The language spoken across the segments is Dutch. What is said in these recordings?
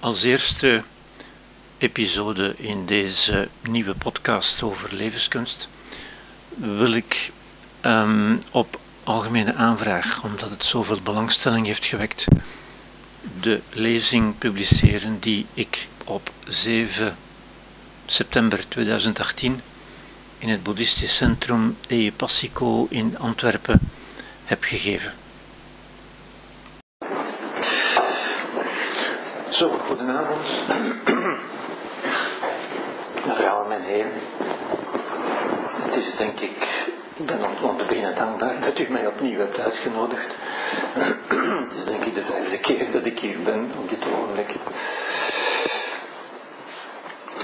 Als eerste episode in deze nieuwe podcast over levenskunst wil ik um, op algemene aanvraag, omdat het zoveel belangstelling heeft gewekt, de lezing publiceren die ik op 7 september 2018 in het boeddhistisch centrum E. Passico in Antwerpen heb gegeven. Zo, goedenavond. Mevrouw en heren. Het is denk ik, ik ben om te beginnen dankbaar dat u mij opnieuw hebt uitgenodigd. Het is denk ik de vijfde keer dat ik hier ben op dit ogenblik.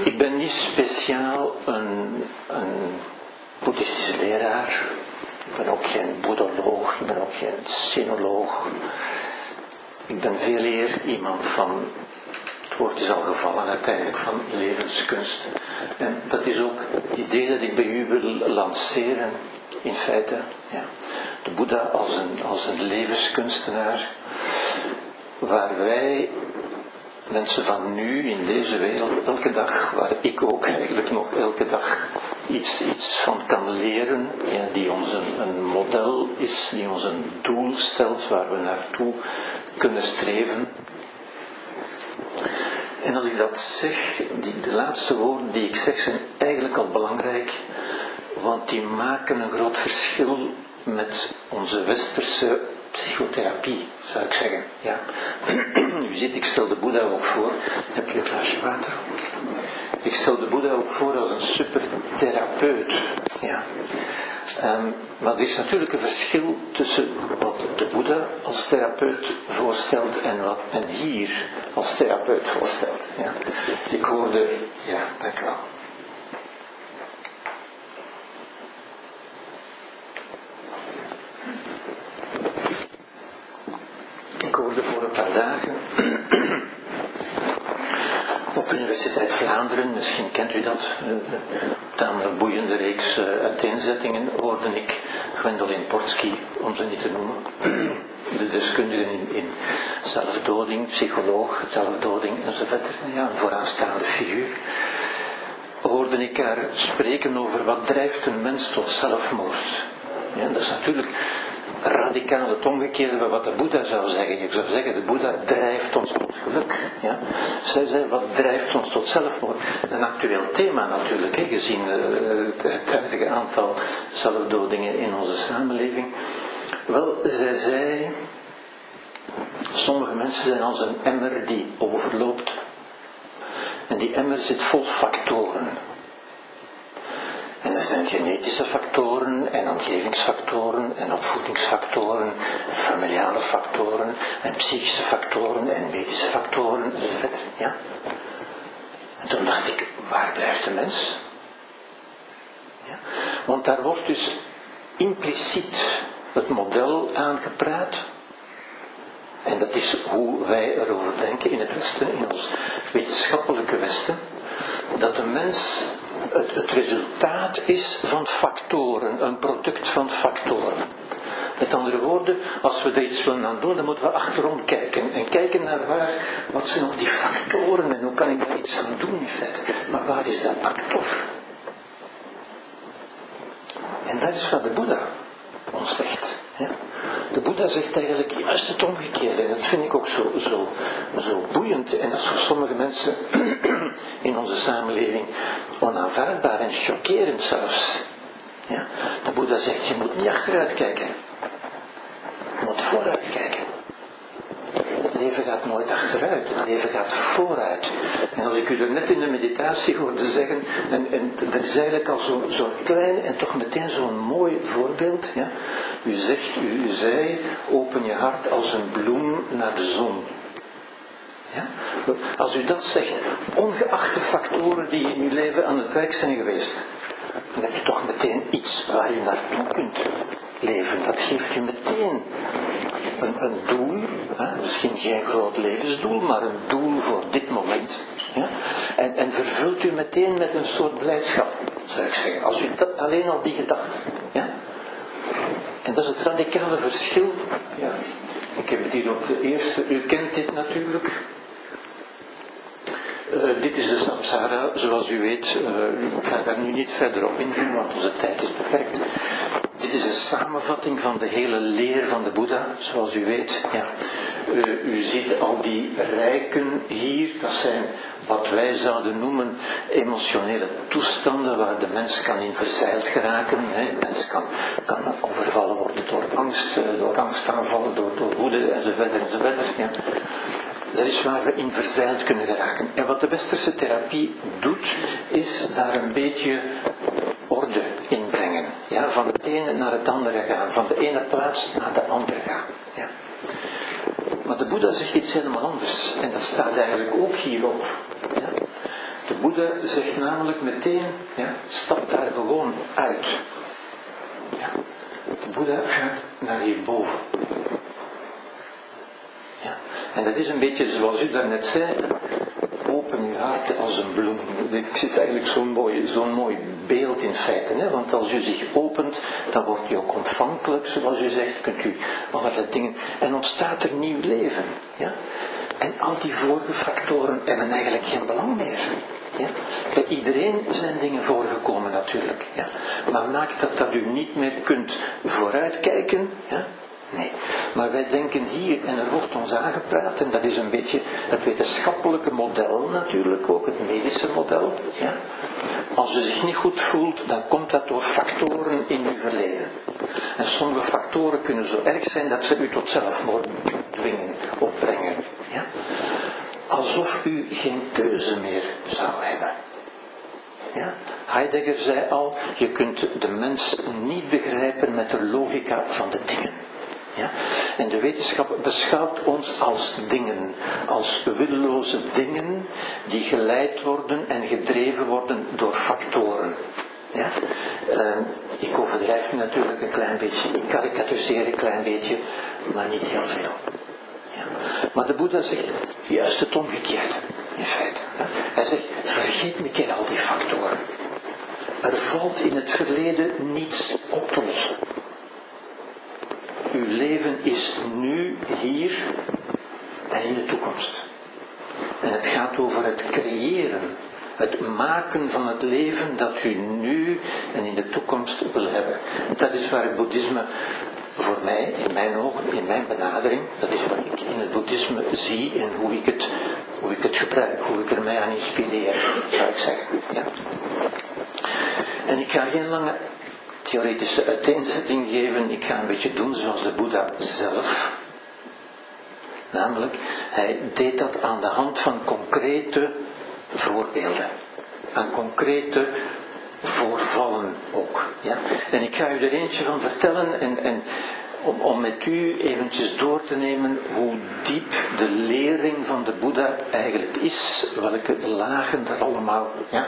Ik ben niet speciaal een, een boeddhistische leraar. Ik ben ook geen boedoloog, ik ben ook geen sinoloog. Ik ben veel eer iemand van, het woord is al gevallen uiteindelijk, van levenskunst. En dat is ook het idee dat ik bij u wil lanceren, in feite. Ja. De Boeddha als een, als een levenskunstenaar, waar wij mensen van nu in deze wereld elke dag, waar ik ook eigenlijk nog elke dag iets, iets van kan leren, ja, die ons een, model is, die ons een doel stelt waar we naartoe kunnen streven. En als ik dat zeg, die, de laatste woorden die ik zeg zijn eigenlijk al belangrijk, want die maken een groot verschil met onze westerse psychotherapie, zou ik zeggen. Ja. U ziet, ik stel de Boeddha ook voor. Heb je een glaasje water? Ik stel de Boeddha ook voor als een supertherapeut. Ja. Um, maar er is natuurlijk een verschil tussen wat de Boeddha als therapeut voorstelt en wat men hier als therapeut voorstelt. Ja. Ik hoorde, ja, dank u wel. Ik hoorde voor een paar dagen op Universiteit Vlaanderen, misschien kent u dat, een tamelijk boeiende reeks uiteenzettingen, hoorde ik Gwendolyn Portsky, om ze niet te noemen, de deskundige in, in zelfdoding, psycholoog, zelfdoding enzovoort, ja, een vooraanstaande figuur, hoorde ik haar spreken over wat drijft een mens tot zelfmoord. Ja, dat is natuurlijk radicaal het omgekeerde van wat de Boeddha zou zeggen. Ik zou zeggen, de Boeddha drijft ons tot geluk. Ja? Zij zei, wat drijft ons tot zelfmoord? Een actueel thema natuurlijk, gezien uh, het huidige aantal zelfdodingen in onze samenleving. Wel, zij zei, sommige mensen zijn als een emmer die overloopt. En die emmer zit vol factoren. En er zijn genetische factoren en omgevingsfactoren en opvoedingsfactoren, familiale factoren en psychische factoren en medische factoren enzovoort. Ja? En toen dacht ik, waar blijft de mens? Ja? Want daar wordt dus impliciet het model aangepraat. En dat is hoe wij erover denken in het Westen, in ons wetenschappelijke Westen, dat de mens het, resultaat is van factoren, een product van factoren. Met andere woorden, als we er iets willen aan doen, dan moeten we achterom kijken. En kijken naar waar, wat zijn nog die factoren en hoe kan ik daar iets aan doen in feite. Maar waar is dat actor? En dat is wat de Boeddha ons zegt. De Boeddha zegt eigenlijk juist het omgekeerde. En dat vind ik ook zo, zo, zo boeiend. En dat is voor sommige mensen in onze samenleving onaanvaardbaar en chockerend zelfs. Ja? De Boeddha zegt, je moet niet achteruit kijken. Je moet vooruit kijken. Het leven gaat nooit achteruit, het leven gaat vooruit. En als ik u er net in de meditatie hoorde zeggen, en, en dat is eigenlijk al zo'n zo klein en toch meteen zo'n mooi voorbeeld. Ja? U zegt, u zei, open je hart als een bloem naar de zon. Ja? Als u dat zegt, ongeacht de factoren die in uw leven aan het werk zijn geweest, dan heb je toch meteen iets waar je naartoe kunt leven. Dat geeft u meteen een, doel, misschien geen groot levensdoel, maar een doel voor dit moment. Ja? En, en vervult u meteen met een soort blijdschap, zou ik zeggen. Als u dat, alleen al die gedachte. Ja? En dat is het radicale verschil. Ja. Ik heb het hier ook de eerste, u kent dit natuurlijk. Uh, dit is de samsara, zoals u weet. Uh, ik ga daar nu niet verder op ingaan, want onze tijd is beperkt. Dit is een samenvatting van de hele leer van de Boeddha, zoals u weet. Ja. Uh, u ziet al die rijken hier, dat zijn wat wij zouden noemen emotionele toestanden waar de mens kan in verzeild geraken. Hè. De mens kan, kan overvallen worden door angst, door angstaanvallen, door, door woede enzovoort enzovoort. Ja. Dat is waar we in verzeild kunnen geraken. En wat de westerse therapie doet, is daar een beetje orde in brengen. Ja, van het ene naar het andere gaan, van de ene plaats naar de andere gaan. Ja. Maar de Boeddha zegt iets helemaal anders. En dat staat eigenlijk ook hierop. Ja. De Boeddha zegt namelijk meteen, ja, stap daar gewoon uit. Ja. De Boeddha gaat naar hierboven. Ja. En dat is een beetje zoals u daarnet zei, open uw hart als een bloem. Ik zit eigenlijk zo'n mooi, mooi beeld in feite. Hè? Want als u zich opent, dan wordt u ook ontvankelijk, zoals u zegt, kunt u allerlei dingen. En ontstaat er nieuw leven. Ja? En al die vorige factoren hebben eigenlijk geen belang meer. Ja? Bij iedereen zijn dingen voorgekomen natuurlijk. Ja? Maar maakt dat dat u niet meer kunt vooruitkijken. Ja? Nee. Maar wij denken hier, en er wordt ons aangepraat, en dat is een beetje het wetenschappelijke model natuurlijk, ook het medische model. Ja. Als u zich niet goed voelt, dan komt dat door factoren in uw verleden. En sommige factoren kunnen zo erg zijn dat ze u tot zelfmoord dwingen of brengen. Ja. Alsof u geen keuze meer zou hebben. Ja? Heidegger zei al, je kunt de mens niet begrijpen met de logica van de dingen. Ja? En de wetenschap beschouwt ons als dingen, als willoze dingen die geleid worden en gedreven worden door factoren. Ja? Uh, ik overdrijf natuurlijk een klein beetje, ik karikatureer een klein beetje, maar niet heel veel. Ja? Maar de Boeddha zegt juist het omgekeerde, in feite. Hij zegt, vergeet een keer al die factoren. Er valt in het verleden niets op te lossen. Uw leven is nu, hier en in de toekomst. En het gaat over het creëren, het maken van het leven dat u nu en in de toekomst wil hebben. Dat is waar het boeddhisme voor mij, in mijn ogen, in mijn benadering, dat is wat ik in het boeddhisme zie en hoe ik het, hoe ik het gebruik, hoe ik er mij aan inspireer, zou ik zeggen. En ik ga geen lange theoretische uiteenzetting geven. Ik ga een beetje doen zoals de Boeddha zelf. Namelijk, hij deed dat aan de hand van concrete voorbeelden. Aan concrete voorvallen ook. Ja? En ik ga u er eentje van vertellen en, en om, om met u eventjes door te nemen hoe diep de lering van de Boeddha eigenlijk is, welke lagen er allemaal. Ja?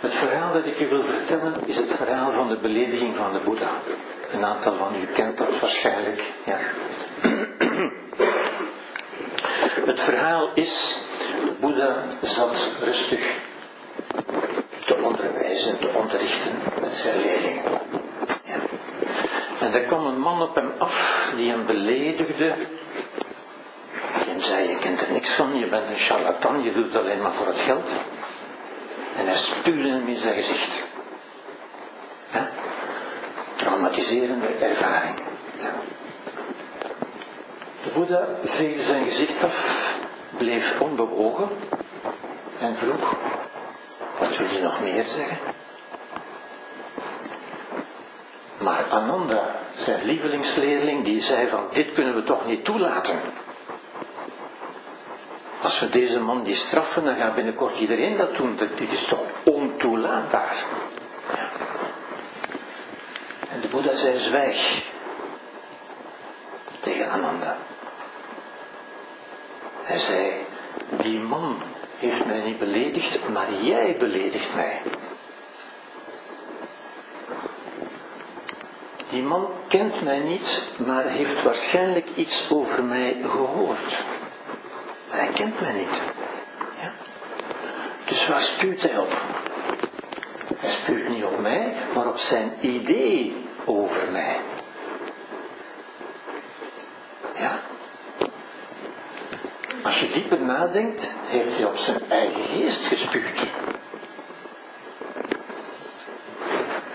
Het verhaal dat ik u wil vertellen is het verhaal van de belediging van de Boeddha. Een aantal van u kent dat waarschijnlijk. Ja. Het verhaal is, de Boeddha zat rustig te onderwijzen, te onderrichten met zijn leerlingen. Ja. En er kwam een man op hem af die hem beledigde. Hem zei, je kent er niks van, je bent een charlatan, je doet het alleen maar voor het geld. En hij spuwde hem in zijn gezicht. Traumatiserende ervaring. Ja. De Boeddha veegde zijn gezicht af, bleef onbewogen en vroeg, wat wil je nog meer zeggen? Maar Ananda, zijn lievelingsleerling, die zei van dit kunnen we toch niet toelaten. Als we deze man die straffen, dan gaat binnenkort iedereen dat doen. Dit is toch ontoelaatbaar. En de Boeddha zei zwijg tegen Ananda. Hij zei, die man heeft mij niet beledigd, maar jij beledigt mij. Die man kent mij niet, maar heeft waarschijnlijk iets over mij gehoord. Hij kent mij niet. Ja? Dus waar spuurt hij op? Hij spuurt niet op mij, maar op zijn idee over mij. als je dieper nadenkt, heeft hij op zijn eigen geest gespuugd.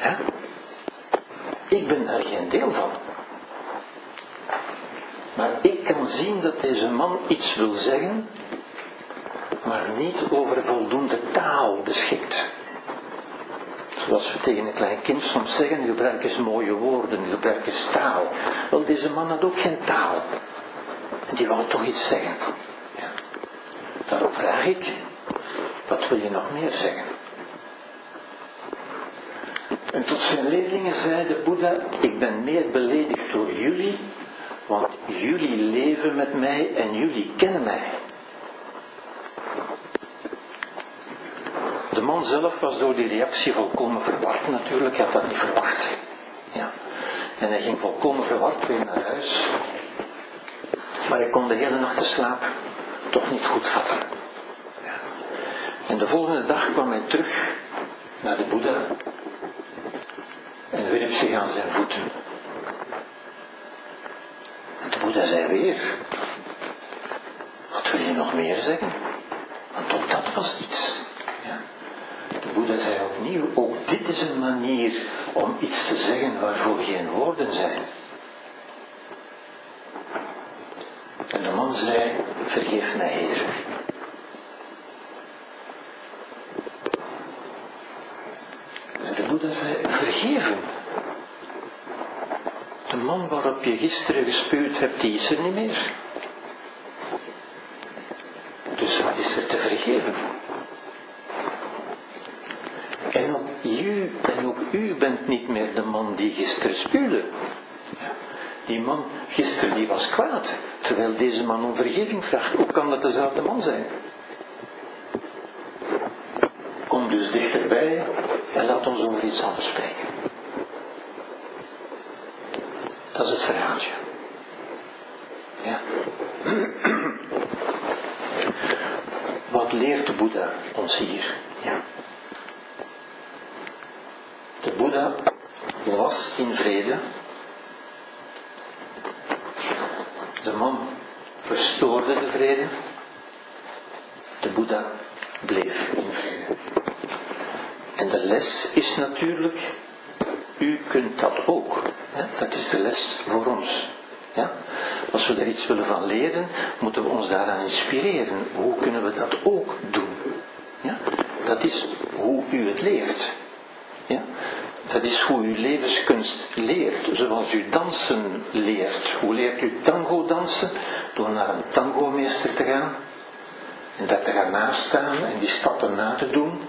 Ja? Ik ben daar geen deel van. Maar ik zien dat deze man iets wil zeggen, maar niet over voldoende taal beschikt. Zoals we tegen een klein kind soms zeggen, gebruik eens mooie woorden, gebruik eens taal. Want deze man had ook geen taal. En die wou toch iets zeggen. Ja. Daarom vraag ik, wat wil je nog meer zeggen? En tot zijn leerlingen zei de Boeddha, ik ben meer beledigd door jullie, want jullie leven met mij en jullie kennen mij. De man zelf was door die reactie volkomen verward natuurlijk, hij had dat niet verwacht. Ja. En hij ging volkomen verward weer naar huis. Maar hij kon de hele nacht de slaap toch niet goed vatten. Ja. En de volgende dag kwam hij terug naar de Boeddha en wierp zich aan zijn voeten. En de Boeddha zei weer, wat wil je nog meer zeggen? Want ook dat was iets. Ja. De Boeddha zei opnieuw, ook dit is een manier om iets te zeggen waarvoor geen woorden zijn. En de man zei, vergeef mij Heer. En de Boeddha zei, vergeven. De man waarop je gisteren gespuurd hebt, die is er niet meer. Dus wat is er te vergeven? En ook u, en ook u bent niet meer de man die gisteren spuurde. Die man gisteren die was kwaad, terwijl deze man om vergeving vraagt. Hoe kan dat dezelfde man zijn? Kom dus dichterbij en laat ons over iets anders spreken. Dat is het verhaaltje. Ja. Wat leert de Boeddha ons hier? Ja. De Boeddha was in vrede. De man verstoorde de vrede. De Boeddha bleef in vrede. En de les is natuurlijk, u kunt dat ook. Dat is de les voor ons. Ja? Als we er iets willen van leren, moeten we ons daaraan inspireren. Hoe kunnen we dat ook doen? Ja? Dat is hoe u het leert. Ja? Dat is hoe u levenskunst leert, zoals u dansen leert. Hoe leert u tango dansen? Door naar een tango-meester te gaan en daar te gaan nastaan en die stappen na te doen,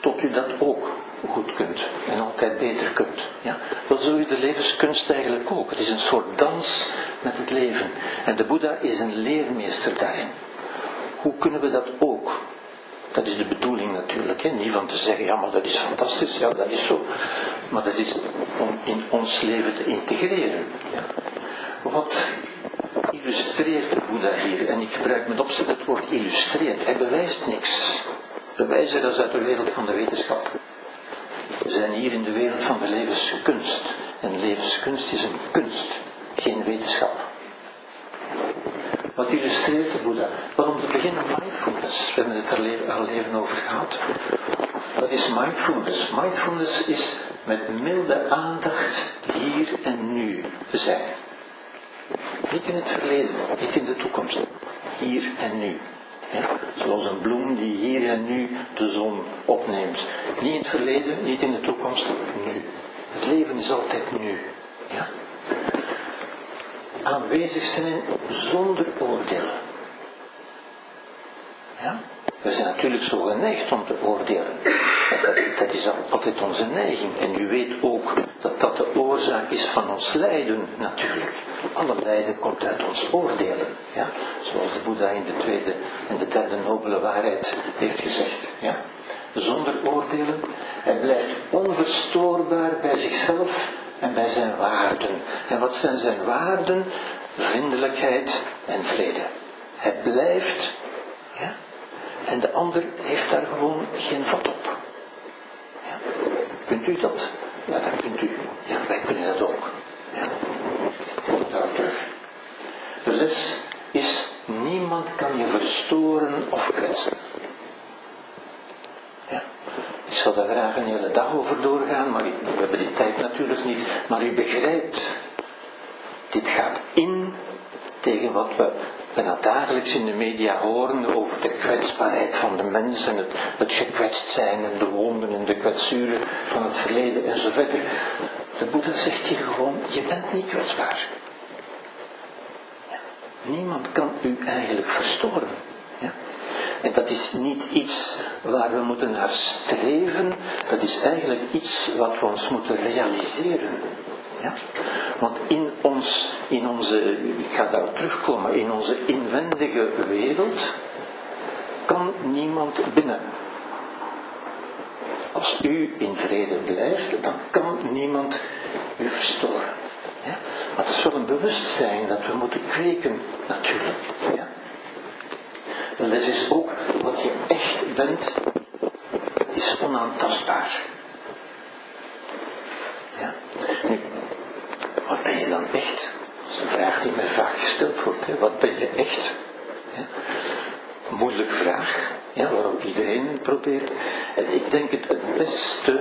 tot u dat ook goed kunt en altijd beter kunt. Ja? Dat is de levenskunst eigenlijk ook. Het is een soort dans met het leven. En de Boeddha is een leermeester daarin. Hoe kunnen we dat ook? Dat is de bedoeling natuurlijk, hè? niet van te zeggen, ja maar dat is fantastisch, ja dat is zo. Maar dat is om in ons leven te integreren. Ja? Wat illustreert de Boeddha hier? En ik gebruik met opzet het woord illustreert. Hij bewijst niks. Bewijzen dat is uit de wereld van de wetenschap. Zijn hier in de wereld van de levenskunst. En levenskunst is een kunst, geen wetenschap. Wat illustreert de Boeddha? Wel om te beginnen mindfulness. We hebben het er al even over gehad. Wat is mindfulness? Mindfulness is met milde aandacht hier en nu te zijn. Niet in het verleden, niet in de toekomst. Hier en nu. Ja? Zoals een bloem die hier en nu de zon opneemt. Niet in het verleden, niet in de toekomst, nu. Het leven is altijd nu. Ja? Aanwezig zijn zonder oordelen. Ja? We zijn natuurlijk zo geneigd om te oordelen. Dat, is altijd onze neiging. En u weet ook dat dat de oorzaak is van ons lijden, natuurlijk. Alle lijden komt uit ons oordelen. Ja? Zoals de Boeddha in de tweede en de derde nobele waarheid heeft gezegd. Ja? Zonder oordelen. Hij blijft onverstoorbaar bij zichzelf en bij zijn waarden. En wat zijn zijn waarden? Vriendelijkheid en vrede. Hij blijft en de ander heeft daar gewoon geen vat op. Ja. Kunt u dat? Ja, dat kunt u. Ja, wij kunnen dat ook. Ja. Daarop terug. De les is niemand kan je verstoren of kwetsen. Ja. Ik zal daar graag een hele dag over doorgaan, maar we hebben die tijd natuurlijk niet. Maar u begrijpt, dit gaat in tegen wat we bijna dagelijks in de media horen over de kwetsbaarheid van de mensen, het, het gekwetst zijn en de wonden en de kwetsuren van het verleden en zo verder. De Boeddha zegt hier gewoon, je bent niet kwetsbaar. Ja. Niemand kan u eigenlijk verstoren. Ja. En dat is niet iets waar we moeten naar streven, dat is eigenlijk iets wat we ons moeten realiseren. Ja? Want in, ons, in onze, ik ga daar terugkomen, in onze inwendige wereld kan niemand binnen. Als u in vrede blijft, dan kan niemand u verstoren. Maar het is wel een bewustzijn dat we moeten kweken, natuurlijk. Ja? En dat is ook wat je echt bent, is onaantastbaar. Ja? Wat ben je dan echt? Dat is een vraag die mij vaak gesteld wordt. Wat ben je echt? Ja? Vraag, ja, waarop iedereen probeert. En ik denk het, het beste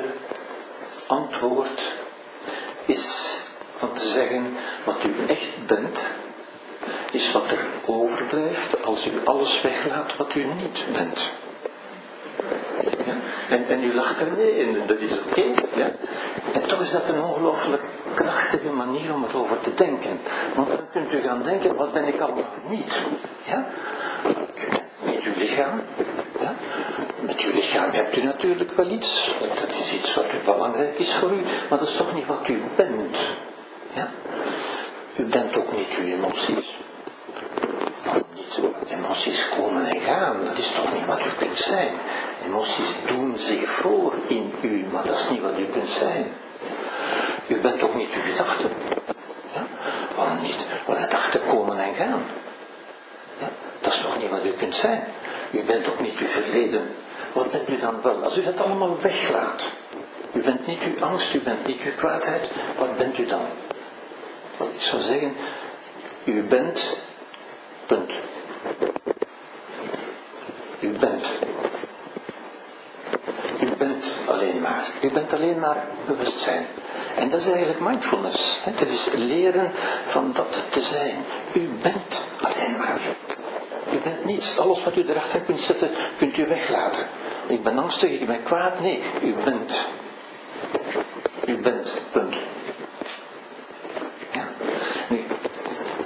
antwoord is om te zeggen wat u echt bent, is wat er overblijft als u alles weglaat wat u niet bent. Ja? En, en u lacht er nee in, dat is oké. ja? En toch is dat een ongelooflijk krachtige manier om erover te denken. Want dan kunt u gaan denken, wat ben ik allemaal niet? Ja? Met uw lichaam. Ja? Met uw lichaam hebt u natuurlijk wel iets. Dat is iets wat belangrijk is voor u. Maar dat is toch niet wat u bent. Ja? U bent ook niet uw emoties. Niet, emoties komen en gaan. Dat is toch niet wat u kunt zijn. Emoties doen zich voor in u, maar dat is niet wat u kunt zijn. U bent ook niet uw gedachten. Ja? Waarom niet? Want gedachten komen en gaan. Ja? Dat is toch niet wat u kunt zijn. U bent ook niet uw verleden. Wat bent u dan wel? Als u dat allemaal weglaat. U bent niet uw angst, u bent niet uw kwaadheid. Wat bent u dan? Wat ik zou zeggen, u bent, punt. U bent. U bent alleen maar. U bent alleen maar bewustzijn. En dat is eigenlijk mindfulness. Hè? Dat is leren van dat te zijn. U bent alleen maar. U bent niets. Alles wat u erachter kunt zetten, kunt u weglaten. Ik ben angstig, ik ben kwaad. Nee, u bent. U bent, punt.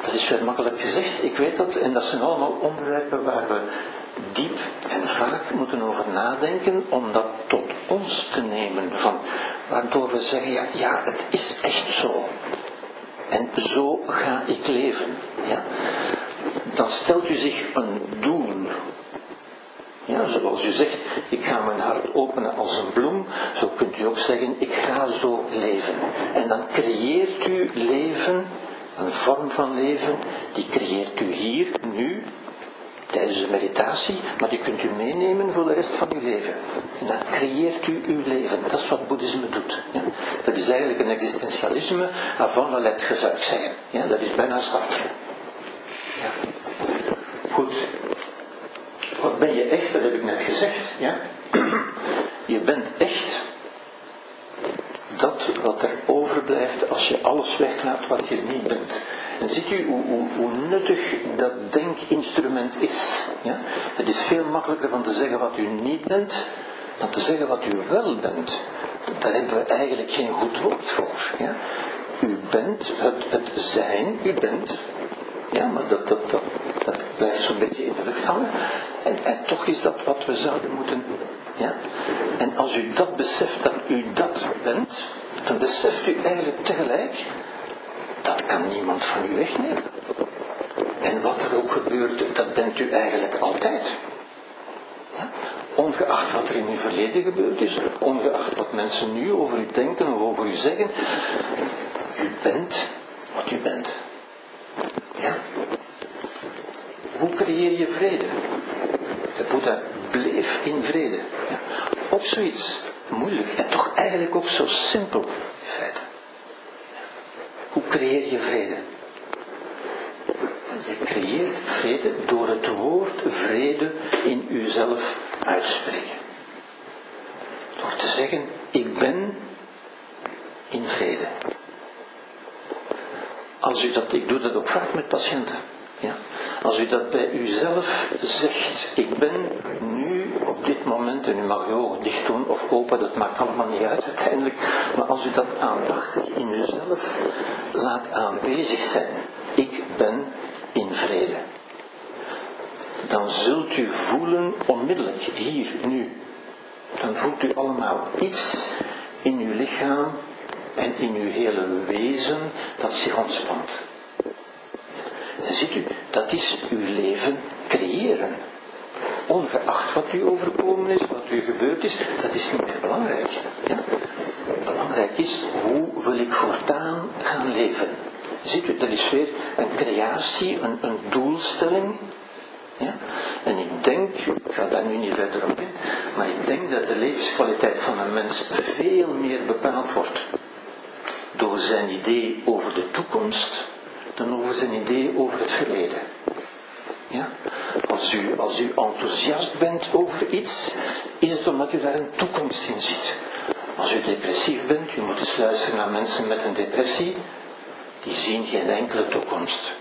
Dat is wel makkelijk gezegd, ik weet dat, en dat zijn allemaal onderwerpen waar we diep en vaak moeten over nadenken om dat tot ons te nemen. Van, waardoor we zeggen, ja, ja, het is echt zo. En zo ga ik leven. Ja. Dan stelt u zich een doel. Ja, zoals u zegt, ik ga mijn hart openen als een bloem, zo kunt u ook zeggen, ik ga zo leven. En dan creëert u leven, een vorm van leven, die creëert u hier, nu, tijdens de meditatie, maar die kunt u meenemen voor de rest van uw leven. En dan creëert u uw leven. Dat is wat boeddhisme doet. Ja. Dat is eigenlijk een existentialisme avant la lettre, zou ik zeggen. Ja, dat is bijna stap. Ja. Goed. Wat ben je echt? Dat heb ik net gezegd. Ja? Je bent echt dat wat er overblijft als je alles weglaat wat je niet bent. En ziet u hoe, hoe, hoe nuttig dat denkinstrument is. Ja? Het is veel makkelijker van te zeggen wat u niet bent, dan te zeggen wat u wel bent. Daar hebben we eigenlijk geen goed woord voor. Ja? U bent het, het zijn, u bent. Ja, maar dat, dat, dat, dat blijft zo'n beetje in de lucht hangen. En, en toch is dat wat we zouden moeten. Ja? En als u dat beseft dat u dat bent, dan beseft u eigenlijk tegelijk, dat kan niemand van u wegnemen. En wat er ook gebeurt, dat bent u eigenlijk altijd. Ja? Ongeacht wat er in uw verleden gebeurd is, ongeacht wat mensen nu over u denken of over u zeggen, u bent wat u bent. Ja? Hoe creëer je vrede? De Boeddha bleef in vrede. Ook zoiets moeilijk en toch eigenlijk ook zo simpel in feite. Hoe creëer je vrede? Je creëert vrede door het woord vrede in uzelf uit te spreken. Door te zeggen, ik ben in vrede. Als u dat, ik doe dat ook vaak met patiënten. Ja? Als u dat bij uzelf zegt, ik ben nu op dit moment, en u mag uw ogen dicht doen of open, dat maakt allemaal niet uit uiteindelijk, maar als u dat aandachtig in uzelf laat aanwezig zijn, ik ben in vrede, dan zult u voelen onmiddellijk, hier, nu, dan voelt u allemaal iets in uw lichaam en in uw hele wezen dat zich ontspant. Ziet u, dat is uw leven creëren. Ongeacht wat u overkomen is, wat u gebeurd is, dat is niet meer belangrijk. Ja? Belangrijk is, hoe wil ik voortaan gaan leven? Ziet u, dat is weer een creatie, een, een doelstelling. Ja? En ik denk, ik ga daar nu niet verder op in, maar ik denk dat de levenskwaliteit van een mens veel meer bepaald wordt door zijn idee over de toekomst over zijn idee over het verleden. Ja? Als, u, als u enthousiast bent over iets, is het omdat u daar een toekomst in ziet. Als u depressief bent, u moet eens luisteren naar mensen met een depressie, die zien geen enkele toekomst.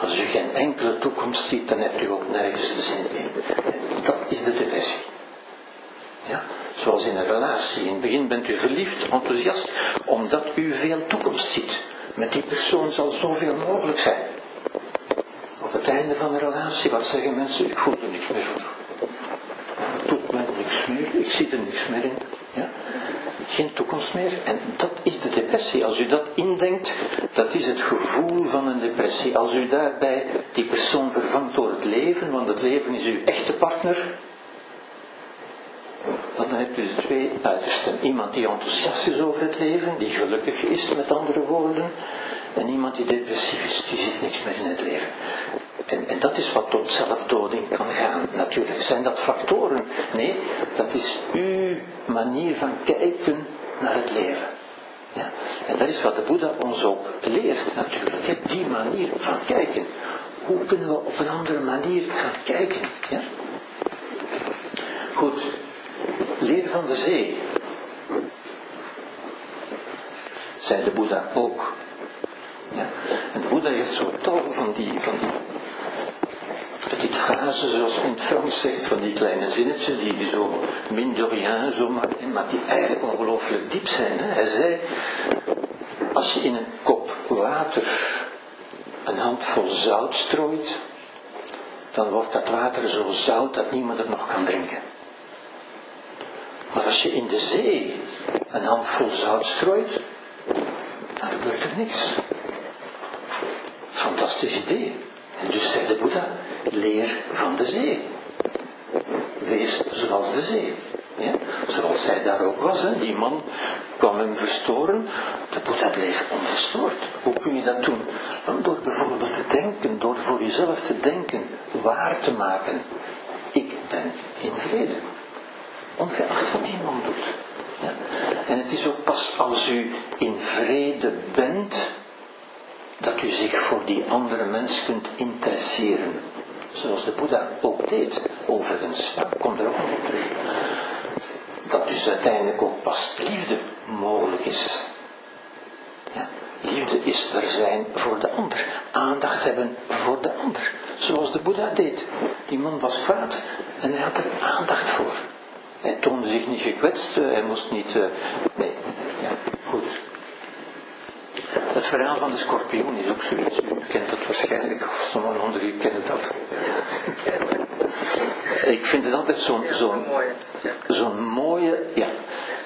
Als u geen enkele toekomst ziet, dan hebt u ook nergens de zin in. Dat is de depressie. Ja? Zoals in een relatie. In het begin bent u verliefd, enthousiast, omdat u veel toekomst ziet. Met die persoon zal zoveel mogelijk zijn. Op het einde van de relatie, wat zeggen mensen? Ik voel er niks meer voor. Het doet mij niks meer, ik zie er niks meer in. Ja? Geen toekomst meer. En dat is de depressie. Als u dat indenkt, dat is het gevoel van een depressie. Als u daarbij die persoon vervangt door het leven, want het leven is uw echte partner, dan hebt u de twee uitersten. Iemand die enthousiast is over het leven, die gelukkig is met andere woorden, en iemand die depressief is, die ziet niks meer in het leven. En, en dat is wat tot zelfdoding kan gaan, natuurlijk. Zijn dat factoren? Nee, dat is uw manier van kijken naar het leven. Ja? En dat is wat de Boeddha ons ook leert, natuurlijk. Die manier van kijken. Hoe kunnen we op een andere manier gaan kijken? Ja? Goed, Leer van de zee. Zei de Boeddha ook. Ja. En de Boeddha heeft zo tal van die, van die petite zoals in het Frans zegt, van die kleine zinnetjes, die, zo min de rien, zo maar, maar die eigenlijk ongelooflijk diep zijn. Hè. Hij zei, als je in een kop water een handvol zout strooit, dan wordt dat water zo zout dat niemand het nog kan drinken. Maar als je in de zee een handvol zout strooit, dan gebeurt er niks. Fantastisch idee. En dus zei de Boeddha, leer van de zee. Wees zoals de zee. Ja? Zoals zij daar ook was, hè? die man kwam hem verstoren, de Boeddha bleef onverstoord. Hoe kun je dat doen? Door bijvoorbeeld te denken, door voor jezelf te denken, waar te maken. Ik ben in vrede ongeacht wat iemand doet. En het is ook pas als u in vrede bent, dat u zich voor die andere mens kunt interesseren. Zoals de Boeddha ook deed, overigens. Ja, kom er ook op terug. Dat dus uiteindelijk ook pas liefde mogelijk is. Ja? Liefde is er zijn voor de ander. Aandacht hebben voor de ander. Zoals de Boeddha deed. Die man was kwaad en hij had er aandacht voor. Hij toonde zich niet gekwetst, eh, hij moest niet. Uh, nee, ja, goed. Het verhaal van de schorpioen is ook zoiets. U kent dat waarschijnlijk, of sommigen onder u kennen dat. Ik vind het altijd zo'n zo'n zo'n mooie, ja.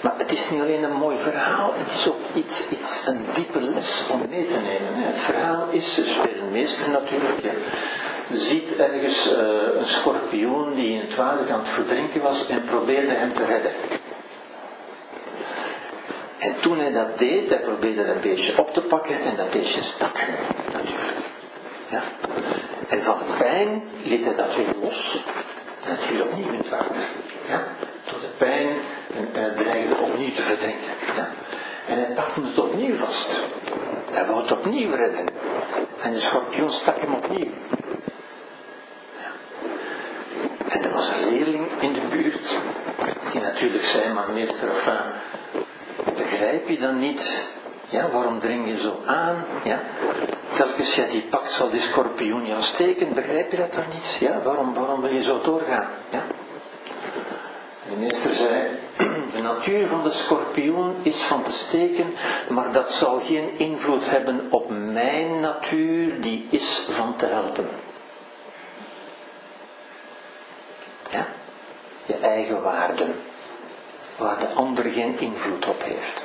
Maar het is niet alleen een mooi verhaal, het is ook iets, iets een diepe les om mee te nemen. Het verhaal is, spelen meester natuurlijk, ja ziet ergens uh, een schorpioen die in het water aan het verdrinken was en probeerde hem te redden. En toen hij dat deed, hij probeerde dat beestje op te pakken en dat beestje stak natuurlijk. Ja? En van pijn liet hij dat weer los en het viel opnieuw in het water. Ja? Tot de pijn en, het dreigde opnieuw te verdrinken. Ja? En hij pakte het opnieuw vast. Hij wou het opnieuw redden. En de schorpioen stak hem opnieuw. En er was een leerling in de buurt, die natuurlijk zei, maar meester, enfin, begrijp je dan niet, ja, waarom dring je zo aan, ja? Telkens jij die pakt, zal die schorpioen jou steken, begrijp je dat dan niet, ja? Waarom, waarom wil je zo doorgaan, ja? De meester zei, de natuur van de schorpioen is van te steken, maar dat zal geen invloed hebben op mijn natuur, die is van te helpen. Je eigen waarden, waar de ander geen invloed op heeft.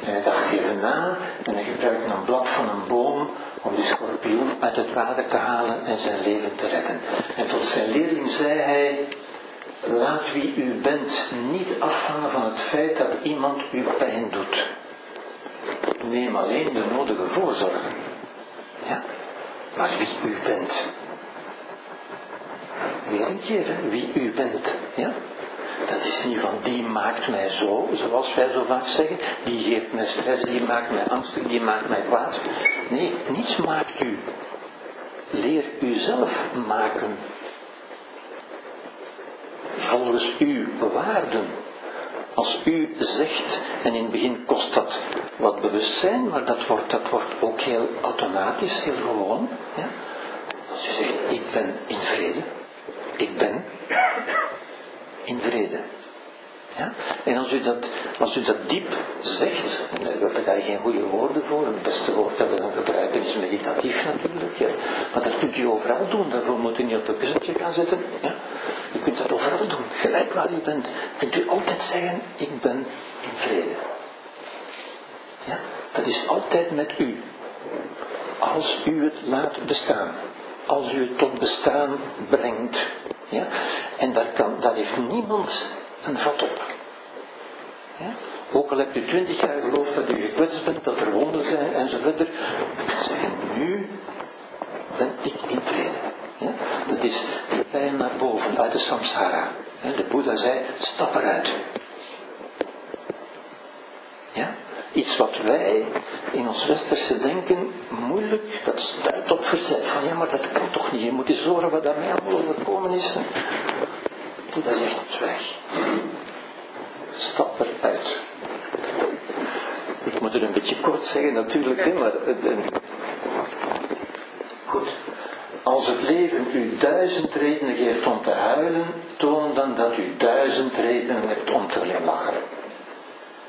En hij dacht even na en hij gebruikte een blad van een boom om die schorpioen uit het water te halen en zijn leven te redden. En tot zijn leerling zei hij, Laat wie u bent niet afhangen van het feit dat iemand u pijn doet. Neem alleen de nodige voorzorgen. Ja? Maar wie u bent. Weer een keer, wie u bent. Ja? Dat is niet van die maakt mij zo, zoals wij zo vaak zeggen. Die geeft mij stress, die maakt mij angstig, die maakt mij kwaad. Nee, niets maakt u. Leer uzelf maken volgens uw waarden. Als u zegt, en in het begin kost dat wat bewustzijn, maar dat wordt, dat wordt ook heel automatisch, heel gewoon. Ja? Als u zegt, ik ben in vrede, ik ben in vrede. Ja? En als u, dat, als u dat diep zegt, en daar heb je geen goede woorden voor, het beste woord dat we dan gebruiken is meditatief natuurlijk, ja. maar dat kunt u overal doen, daarvoor moet u niet op een kussentje gaan zitten. Ja. Je kunt dat overal doen, gelijk waar u bent, kunt u altijd zeggen, ik ben in vrede. Ja? Dat is altijd met u. Als u het laat bestaan. Als u het tot bestaan brengt. Ja? En daar, kan, daar heeft niemand een vat op. Ja? Ook al hebt u twintig jaar geloofd dat u gekwetst bent, dat er wonden zijn enzovoort. U kunt zeggen, nu ben ik in vrede. Ja? Dat is de pijn naar boven, uit de samsara. De Boeddha zei, stap eruit. Ja? Iets wat wij in ons westerse denken moeilijk, dat stuit op verzet. Van ja, maar dat kan toch niet, je moet eens horen wat mij allemaal overkomen is. Boeddha zegt, het weg. Stap eruit. Ik moet het een beetje kort zeggen natuurlijk, hè, maar... Goed. Als het leven u duizend redenen geeft om te huilen, toon dan dat u duizend redenen hebt om te glimlachen.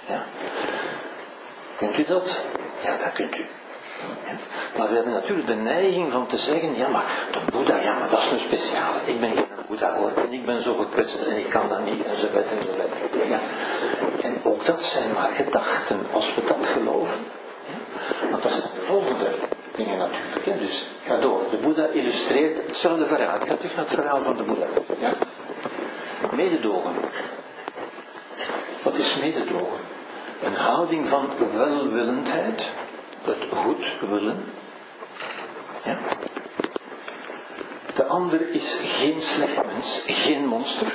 Ja. Kunt u dat? Ja, dat kunt u. Maar we hebben natuurlijk de neiging van te zeggen, ja maar de Boeddha, ja maar dat is een speciale. Ik ben geen Boeddha hoor, en ik ben zo gekwetst en ik kan dat niet, en zo. Ja. En ook dat zijn maar gedachten, als we dat geloven. Ja. Want dat zijn de volgende dingen natuurlijk. Dus ga door. De Boeddha illustreert hetzelfde verhaal. Ik ga terug naar het verhaal van de Boeddha. Ja. Mededogen. Wat is mededogen? Een houding van welwillendheid, het goed willen. Ja? De ander is geen slecht mens, geen monster.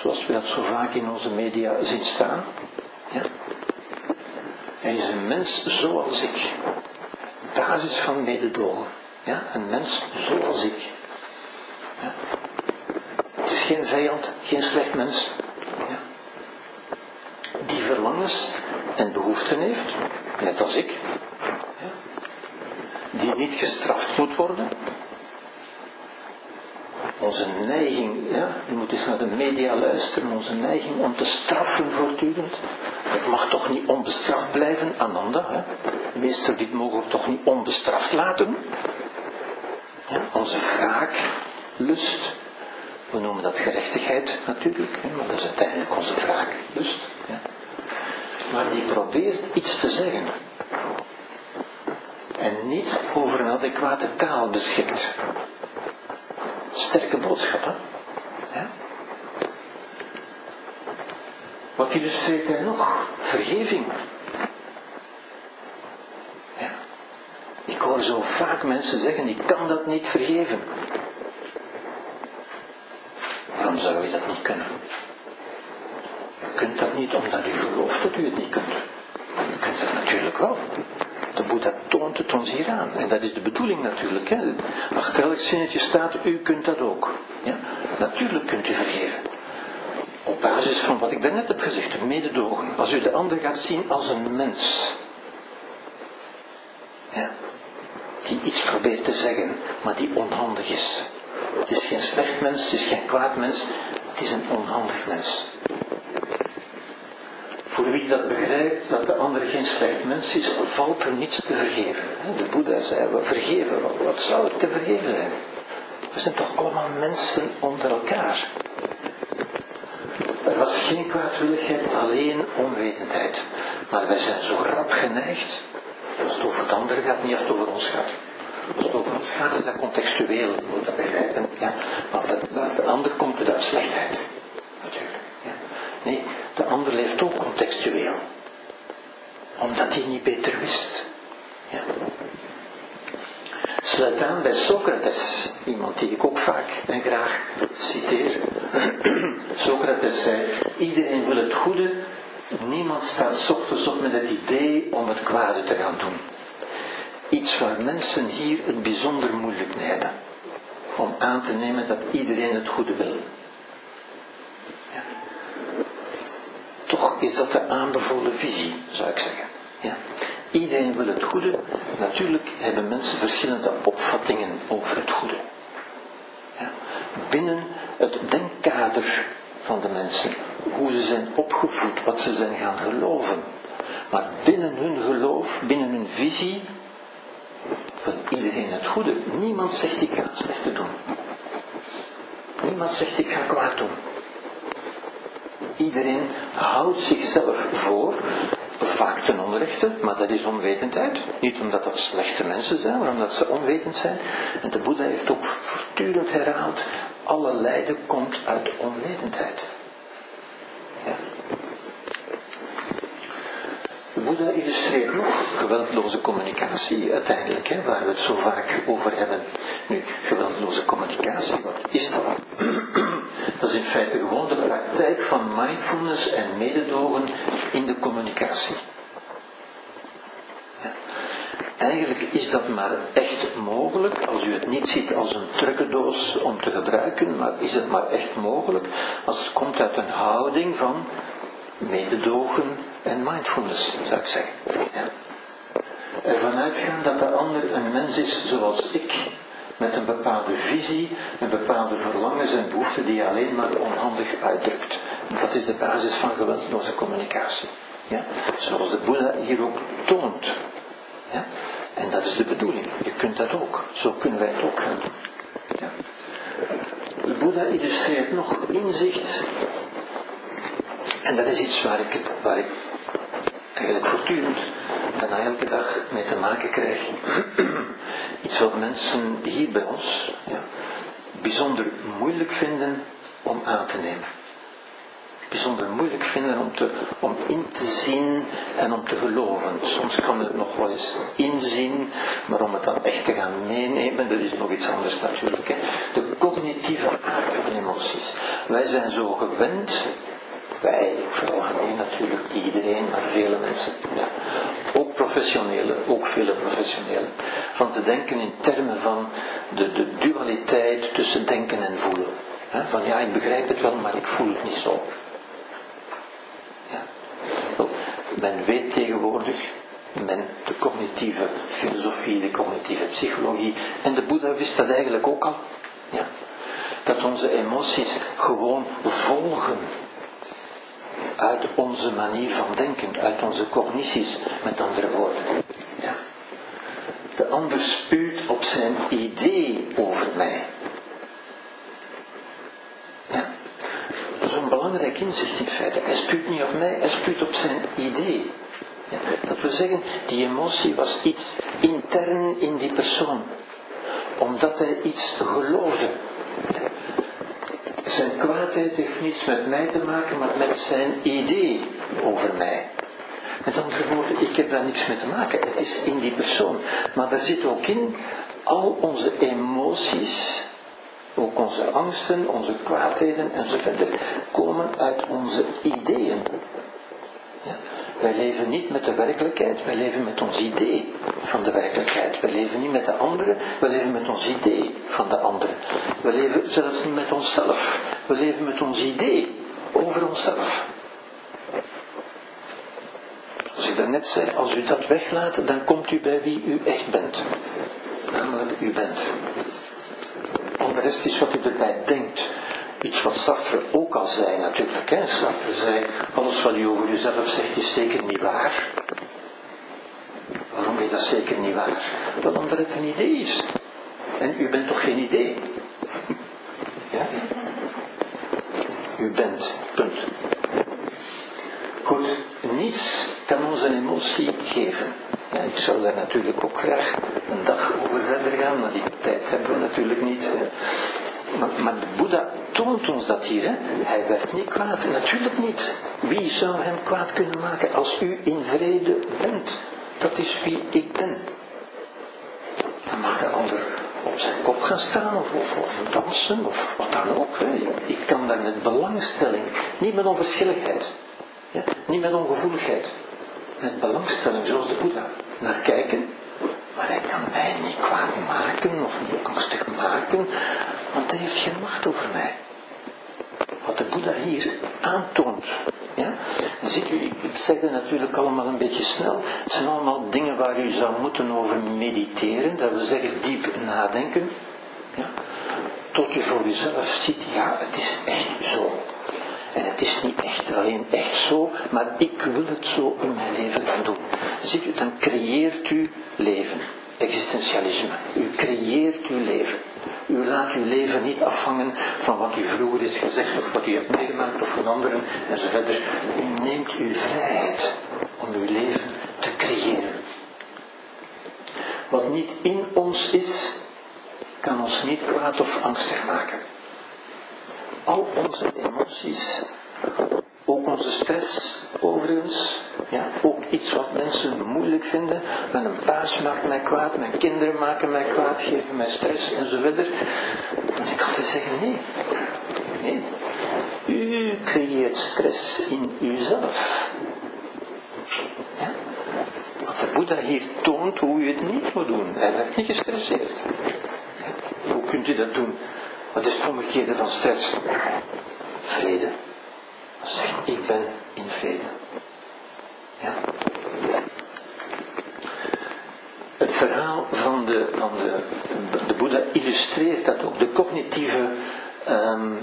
Zoals we dat zo vaak in onze media zien staan. Ja? Hij is een mens zoals ik. Basis van mededogen. Ja? Een mens zoals ik. Ja? Het is geen vijand, geen slecht mens. Die verlangens en behoeften heeft, net als ik. Die niet gestraft moet worden, onze neiging, ja, je moet eens naar de media luisteren, onze neiging om te straffen voortdurend. Het mag toch niet onbestraft blijven, Ananda. Hè? Meester, dit mogen we toch niet onbestraft laten? Ja, onze wraak, lust, we noemen dat gerechtigheid natuurlijk, maar dat is uiteindelijk onze wraak, lust. Ja. Maar die probeert iets te zeggen. En niet over een adequate taal beschikt sterke boodschappen. Ja? Wat illustreert hij nog? Vergeving. Ik hoor zo vaak mensen zeggen, ik kan dat niet vergeven. Waarom zou je dat niet kunnen? Niet omdat u gelooft dat u het niet kunt. Je kunt dat natuurlijk wel. De Boeddha toont toont het ons hier aan. En dat is de bedoeling natuurlijk. Hè. Achter elk zinnetje staat, u kunt dat ook. Ja? Natuurlijk kunt u vergeven. Op basis van wat ik daarnet heb gezegd, mededogen. Als u de ander gaat zien als een mens. Ja. Die iets probeert te zeggen, maar die onhandig is. Het is geen slecht mens, het is geen kwaad mens, het is een onhandig mens. Wie dat begrijpt dat de ander geen slecht mens is, valt er niets te vergeven. De Boeddha zei, we vergeven, wat zou er te vergeven zijn? We zijn toch allemaal mensen onder elkaar. Er was geen kwaadwilligheid, alleen onwetendheid. Maar wij zijn zo rap geneigd, als het over het andere gaat, niet als het over ons gaat. Als het over ons gaat, is dat contextueel, moet dat begrijpen. Ja. Maar wat de ander komt uit slechtheid. Natuurlijk. Ja. Nee, de ander leeft ook contextueel. Omdat hij niet beter wist. Ja. Sluit aan bij Socrates, iemand die ik ook vaak en graag citeer. Socrates zei, iedereen wil het goede, niemand staat ochtends op met het idee om het kwade te gaan doen. Iets waar mensen hier het bijzonder moeilijk mee. Om aan te nemen dat iedereen het goede wil. Ja. Toch is dat de aanbevolen visie, zou ik zeggen. Ja. Iedereen wil het goede. Natuurlijk hebben mensen verschillende opvattingen over het goede. Ja. Binnen het denkkader van de mensen, hoe ze zijn opgevoed, wat ze zijn gaan geloven. Maar binnen hun geloof, binnen hun visie, wil iedereen het goede. Niemand zegt ik ga het slechte doen. Niemand zegt ik ga kwaad doen. Iedereen houdt zichzelf voor, vaak ten onrechte, maar dat is onwetendheid. Niet omdat dat slechte mensen zijn, maar omdat ze onwetend zijn. En de Boeddha heeft ook voortdurend herhaald, alle lijden komt uit onwetendheid. Ja. De Boeddha illustreert nog geweldloze communicatie uiteindelijk, hè, waar we het zo vaak over hebben. Nu, geweldloze communicatie, wat is dat? dat is in feite gewoon de praktijk van mindfulness en mededogen in de communicatie. Eigenlijk is dat maar echt mogelijk, als u het niet ziet als een trucendoos om te gebruiken, maar is het maar echt mogelijk als het komt uit een houding van mededogen en mindfulness, zou ik zeggen. Ja. Ervan uitgaan dat de ander een mens is zoals ik, met een bepaalde visie, een bepaalde verlangens en behoeften die je alleen maar onhandig uitdrukt. Dat is de basis van geweldloze communicatie. Ja? Zoals de Boeddha hier ook toont. Ja? En dat is de bedoeling. Je kunt dat ook. Zo kunnen wij het ook gaan doen. Ja? De Boeddha illustreert nog inzicht en dat is iets waar ik, het, waar ik eigenlijk voortdurend bijna elke dag mee te maken krijg. iets wat mensen hier bij ons ja, bijzonder moeilijk vinden om aan te nemen. Bijzonder moeilijk vinden om, te, om in te zien en om te geloven. Soms kan het nog wel eens inzien, maar om het dan echt te gaan meenemen, dat is nog iets anders natuurlijk. De cognitieve aard van emoties. Wij zijn zo gewend wij, veralgemeen natuurlijk iedereen, maar vele mensen, ook professionelen, ook vele professionelen, van te denken in termen van de, de dualiteit tussen denken en voelen. van ja, ik begrijp het wel, maar ik voel het niet zo. Ja. Men weet tegenwoordig, men, de cognitieve filosofie, de cognitieve psychologie, en de Boeddha wist dat eigenlijk ook al. Ja. Dat onze emoties gewoon volgen uit onze manier van denken, uit onze cognities, met andere woorden. Ja. De ander spuurt op zijn idee over mij. Dat is een belangrijk inzicht in feite. Hij spuurt niet op mij, hij spuurt op zijn idee. Ja. Dat wil zeggen, die emotie was iets intern in die persoon. Omdat hij iets geloofde. Zijn kwaadheid heeft niets met mij te maken, maar met zijn idee over mij. Met andere woorden, ik heb daar niks mee te maken. Het is in die persoon. Maar daar zit ook in al onze emoties, ook onze angsten, onze kwaadheden enzovoort, komen uit onze ideeën. Ja? Wij leven niet met de werkelijkheid, wij leven met ons idee van de werkelijkheid. Wij leven niet met de anderen, we leven met ons idee van de anderen. We leven zelfs niet met onszelf, we leven met ons idee over onszelf. Als ik daarnet zei, als u dat weglaat, dan komt u bij wie u echt bent. Namelijk, u bent. En de rest is wat u erbij denkt. Iets wat Sartre ook al zei natuurlijk. Hè. Sartre zei, alles wat u over uzelf zegt is zeker niet waar. Waarom is dat zeker niet waar? Wel omdat het een idee is. En u bent toch geen idee? Ja? U bent, punt. Goed, niets kan ons een emotie geven. Ja, ik zou daar natuurlijk ook graag een dag over verder gaan, maar die tijd hebben we natuurlijk niet. Maar, de Boeddha toont ons dat hier. Hè? Hij werd niet kwaad, natuurlijk niet. Wie zou hem kwaad kunnen maken als u in vrede bent? Dat is wie ik ben. Dan mag de ander op zijn kop gaan staan of, dansen of wat dan ook. Ik kan daar met belangstelling, niet met onverschilligheid, ja? niet met ongevoeligheid, met belangstelling zoals de Boeddha naar kijken. Hij kan mij niet kwaad maken of niet angstig maken, want hij heeft geen macht over mij. Wat de Boeddha hier aantoont. Ja? Ziet u, ik zeg het natuurlijk allemaal een beetje snel. Het zijn allemaal dingen waar u zou moeten over mediteren, dat wil zeggen diep nadenken. Ja? Tot u voor uzelf ziet, ja, het is echt zo. En het is niet echt alleen echt zo, maar ik wil het zo in mijn leven dan doen. Ziet u, dan creëert u leven. Existentialisme. U creëert uw leven. U laat uw leven niet afhangen van wat u vroeger is gezegd of wat u hebt meegemaakt of van anderen enzovoort. U neemt uw vrijheid om uw leven te creëren. Wat niet in ons is, kan ons niet kwaad of angstig maken. Al onze emoties, ook onze stress overigens, ja, ook iets wat mensen moeilijk vinden. Mijn baas maakt mij kwaad, mijn kinderen maken mij kwaad, geven mij stress enzovoort. En ik altijd zeggen, nee, nee. U creëert stress in uzelf. Ja? Wat de Boeddha hier toont hoe u het niet moet doen. Hij werd niet gestresseerd. Hoe kunt u dat doen? Wat is het omgekeerde van stress? Vrede. Zeg, ik ben in vrede. Ja. Het verhaal van de, van de, de Boeddha illustreert dat ook. De cognitieve um,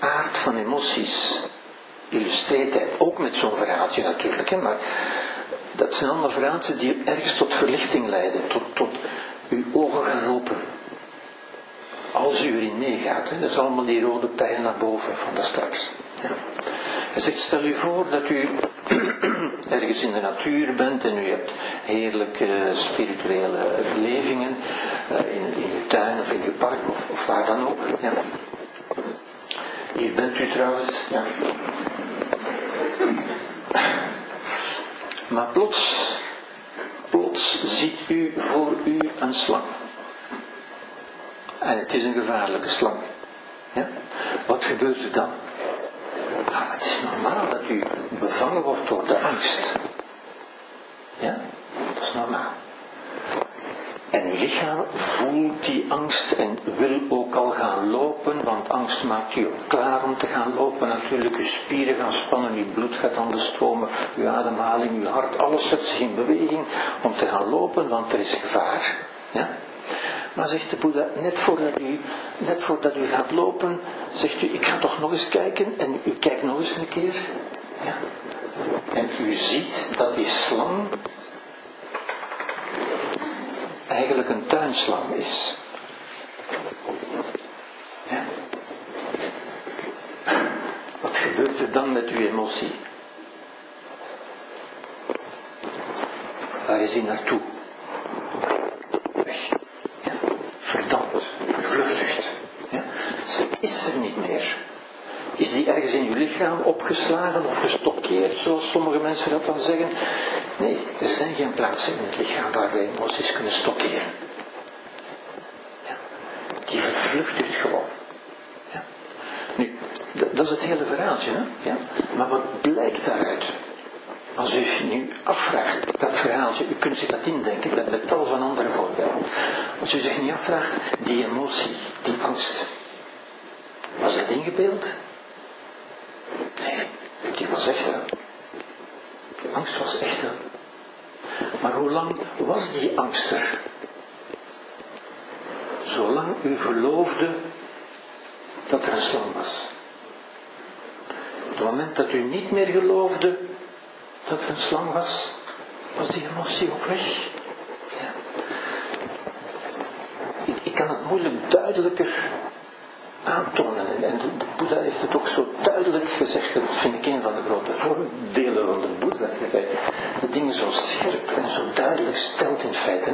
aard van emoties illustreert hij ook met zo'n verhaaltje natuurlijk. Hè, maar dat zijn allemaal verhaaltjes die ergens tot verlichting leiden, tot, tot uw ogen gaan open. Als u erin meegaat, dat is allemaal die rode pijl naar boven van daar straks. Ja. Hij zegt, stel u voor dat u ergens in de natuur bent en u hebt heerlijke spirituele belevingen uh, in, in uw tuin of in uw park of, waar dan ook. Hier bent u trouwens. Ja. Maar plots, plots ziet u voor u een slang. En het is een gevaarlijke slang. Ja? Wat gebeurt er dan? Ah, het is normaal dat u bevangen wordt door de angst. Ja, dat is normaal. En uw lichaam voelt die angst en wil ook al gaan lopen, want angst maakt u klaar om te gaan lopen. Natuurlijk, uw spieren gaan spannen, uw bloed gaat anders stromen, uw ademhaling, uw hart, alles zet zich in beweging om te gaan lopen, want er is gevaar. Ja? Maar zegt de Boeddha, net voordat u, net voordat u gaat lopen, zegt u, ik ga toch nog eens kijken. En u kijkt nog eens een keer. Ja. En u ziet dat die slang eigenlijk een tuinslang is. Ja. Wat gebeurt er dan met uw emotie? Waar is die naartoe? Is er niet meer. Is die ergens in uw lichaam opgeslagen of gestokkeerd, zoals sommige mensen dat dan zeggen? Nee, er zijn geen plaatsen in het lichaam waar wij emoties kunnen stockeren. Ja. Die vluchten gewoon. Ja. Nu, dat is het hele verhaaltje, hè? Ja? Maar wat blijkt daaruit? Als u nu afvraagt, dat verhaaltje, u kunt zich dat indenken, met, met tal van andere voorbeelden. Als u zich niet afvraagt, die emotie, die angst, was dat ingebeeld? Nee, die was echt. Die angst was echt. Maar hoe lang was die angst er? Zolang u geloofde dat er een slang was. Op het moment dat u niet meer geloofde dat er een slang was, was die emotie ook weg. Ja. Ik, kan het moeilijk duidelijker aantonen. En de, de Boeddha heeft het ook zo duidelijk gezegd. Dat vind ik een van de grote voordelen van de Boeddha. Dat hij de dingen zo scherp en zo duidelijk stelt in feite.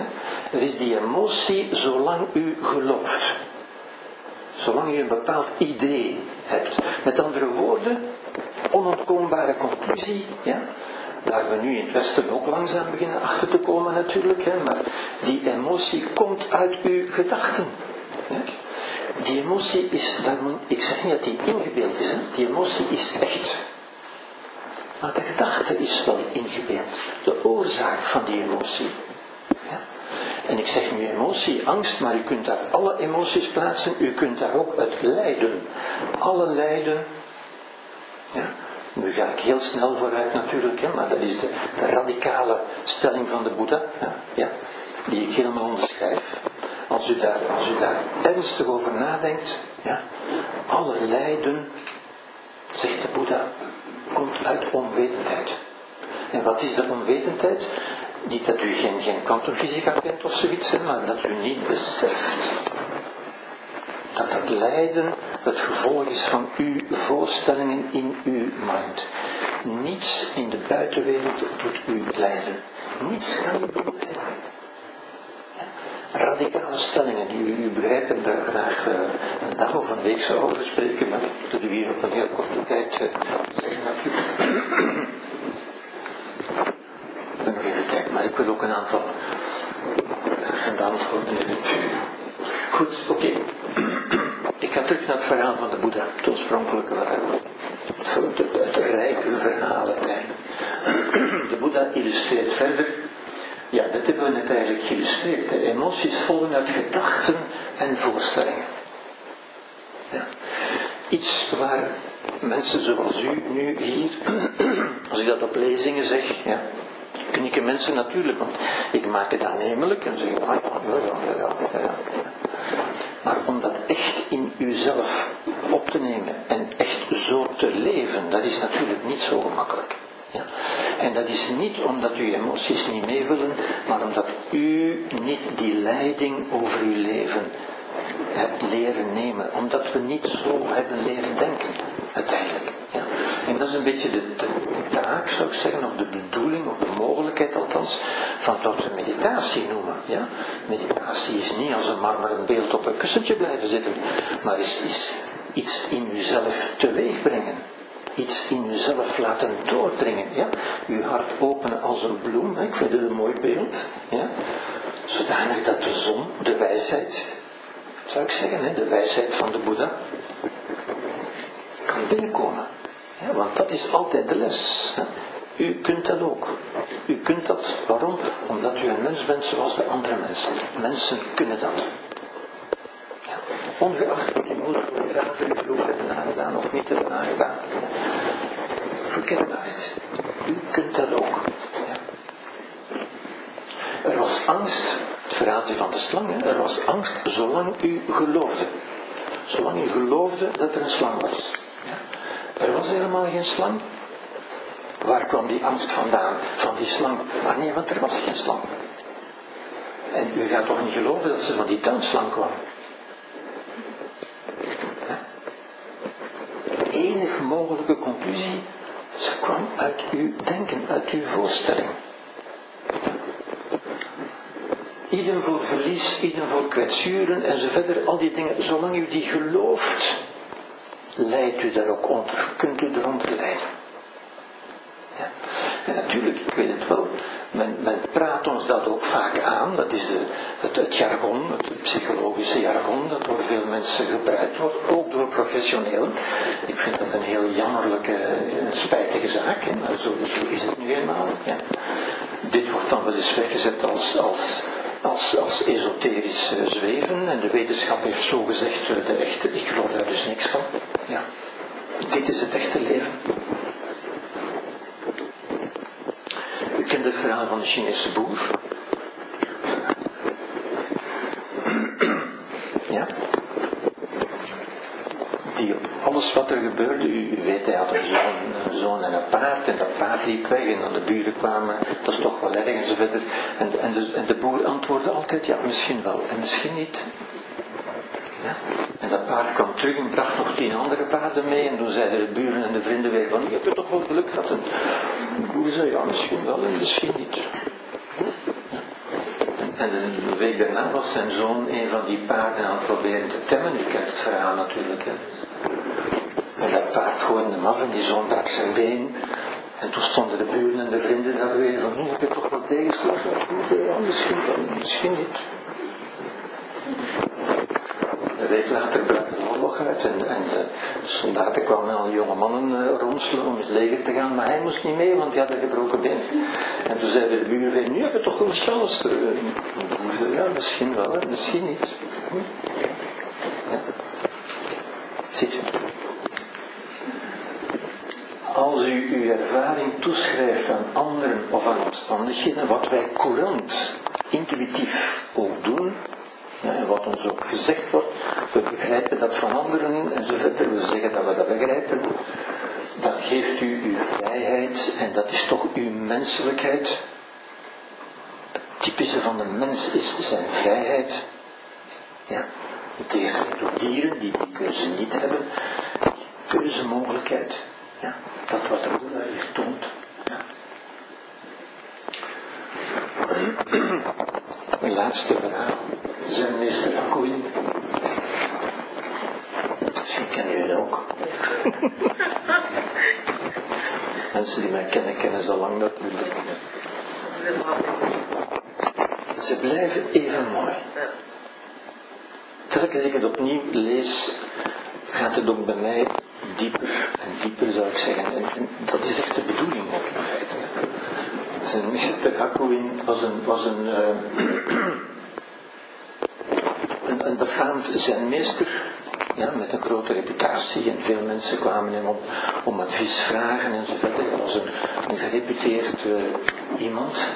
Er is die emotie zolang u gelooft. Zolang u een bepaald idee hebt. Met andere woorden, onontkoombare conclusie, ja, waar we nu in het Westen ook langzaam beginnen achter te komen natuurlijk, hè, maar die emotie komt uit uw gedachten. Hè. Die emotie is, ik zeg niet dat die ingebeeld is, hè. die emotie is echt. Maar de gedachte is wel ingebeeld, de oorzaak van die emotie. En ik zeg nu emotie, angst, maar u kunt daar alle emoties plaatsen, u kunt daar ook het lijden. Alle lijden. Ja. Nu ga ik heel snel vooruit natuurlijk, hè, maar dat is de, radicale stelling van de Boeddha, ja, die ik helemaal onderschrijf. Als u, daar, als u daar ernstig over nadenkt, ja, alle lijden, zegt de Boeddha, komt uit onwetendheid. En wat is de onwetendheid? Niet dat u geen, geen kwantumfysica kent of zoiets, maar dat u niet beseft dat het lijden het gevolg is van uw voorstellingen in uw mind. Niets in de buitenwereld doet u lijden. Niets kan u doen. Radicale stellingen, u, u begrijpt dat daar graag uh, een dag of een week zou over spreken, maar dat u hier op een heel korte tijd uh, zeggen natuurlijk. nog even maar ik wil ook een aantal vragen beantwoorden. Goed, oké. Het verhaal van de Boeddha, het oorspronkelijke. Het, het, het rijke verhalen. De Boeddha illustreert verder. Ja, dat hebben we net eigenlijk geïllustreerd. De emoties volgen uit gedachten en voorstellingen. Ja. Iets waar mensen zoals u nu hier, als ik dat op lezingen zeg, ja, knikken mensen natuurlijk, want ik maak het aannemelijk en zeggen, ah ja. Maar om dat echt in uzelf op te nemen en echt zo te leven, dat is natuurlijk niet zo gemakkelijk. Ja. En dat is niet omdat uw emoties niet mee willen, maar omdat u niet die leiding over uw leven hebt leren nemen. Omdat we niet zo hebben leren denken, uiteindelijk. Ja. En dat is een beetje de, taak, zou ik zeggen, of de bedoeling, of de mogelijkheid althans, van wat we meditatie noemen. Ja? Meditatie is niet als een marmeren beeld op een kussentje blijven zitten, maar is, is iets in uzelf teweeg brengen. Iets in uzelf laten doordringen. Ja? Uw hart openen als een bloem, hè? ik vind het een mooi beeld. Ja? Zodanig dat de zon, de wijsheid, zou ik zeggen, hè? de wijsheid van de Boeddha, kan binnenkomen. Ja, want dat is altijd de les. U kunt dat ook. U kunt dat. Waarom? Omdat u een mens bent zoals de andere mensen. Mensen kunnen dat. Ja. Ongeacht wat uw moeder of uw vader uw geloof hebben of niet hebben aangedaan. Verkenbaarheid. U kunt dat ook. Ja. Er was angst, het verhaaltje van de slang, er was angst zolang u geloofde. Zolang u geloofde dat er een slang was. Er was helemaal geen slang. Waar kwam die angst vandaan? Van die slang. Maar nee, want er was geen slang. En u gaat toch niet geloven dat ze van die tuinslang kwam? De enige mogelijke conclusie, ze kwam uit uw denken, uit uw voorstelling. Ieder voor verlies, ieder voor kwetsuren en verder, al die dingen, zolang u die gelooft, leidt u daar ook onder, kunt u eronder lijden. Ja. En natuurlijk, ik weet het wel, men, men praat ons dat ook vaak aan, dat is de, het, het, jargon, het psychologische jargon, dat door veel mensen gebruikt wordt, ook door professionelen. Ik vind dat een heel jammerlijke, een spijtige zaak, hè, zo, is het nu eenmaal. Ja. Dit wordt dan wel eens weggezet als, als, als, als esoterisch zweven en de wetenschap heeft zo gezegd de echte, ik geloof daar dus niks van. Ja. Dit is het echte leven. U kent het verhaal van de Chinese boer. Ja? Die op alles wat er gebeurde, u, weet, hij had een zoon, en een paard, en dat paard liep weg, en dan de buren kwamen, dat is toch wel erg, en zo verder. En, en, de, en de boer antwoordde altijd, ja, misschien wel, en misschien niet. Ja? En dat paard kwam terug en bracht nog tien andere paarden mee. En toen zeiden de buren en de vrienden weer van, je hebt toch wel geluk gehad. En de boer zei, ja, misschien wel en misschien niet. En een week daarna was zijn zoon een van die paarden aan het proberen te temmen. U kent het verhaal natuurlijk. En dat paard gooide hem af en die zoon brak zijn been. En toen stonden de buren en de vrienden daar weer van, nu heb je toch wat tegenslagen. Ja, misschien wel, misschien niet. Een week later brak de oorlog uit en, en de soldaten kwamen al jonge mannen uh, ronselen om het leger te gaan, maar hij moest niet mee, want hij had een gebroken been. En toen zeiden de buren, nu heb je toch een chance. Uh, ja, misschien wel, misschien niet. Hm? Ja. Ziet u. Als u uw ervaring toeschrijft aan anderen of aan omstandigheden, wat wij courant, intuïtief ook doen, ja, wat ons ook gezegd wordt, we begrijpen dat van anderen enzovoort, we zeggen dat we dat begrijpen, dan geeft u uw vrijheid en dat is toch uw menselijkheid. Het typische van de mens is zijn vrijheid. Ja, het door dieren die die keuze niet hebben, keuzemogelijkheid. Ja, dat wat de Boeddha hier toont. Ja. Een laatste verhaal. Zijn meester Akkoei. Misschien kennen jullie ook. Mensen die mij kennen, kennen zo lang natuurlijk. Ze blijven even mooi. Telkens ik het opnieuw lees, gaat het ook bij mij dieper en dieper zou ik zeggen. En, dat is echt de bedoeling ook in feite. Zijn meester Hakuin was een, was een, uh, een, befaamd zijn meester, ja, met een grote reputatie en veel mensen kwamen hem om, om advies vragen enzovoort. Hij was een, een gereputeerd uh, iemand.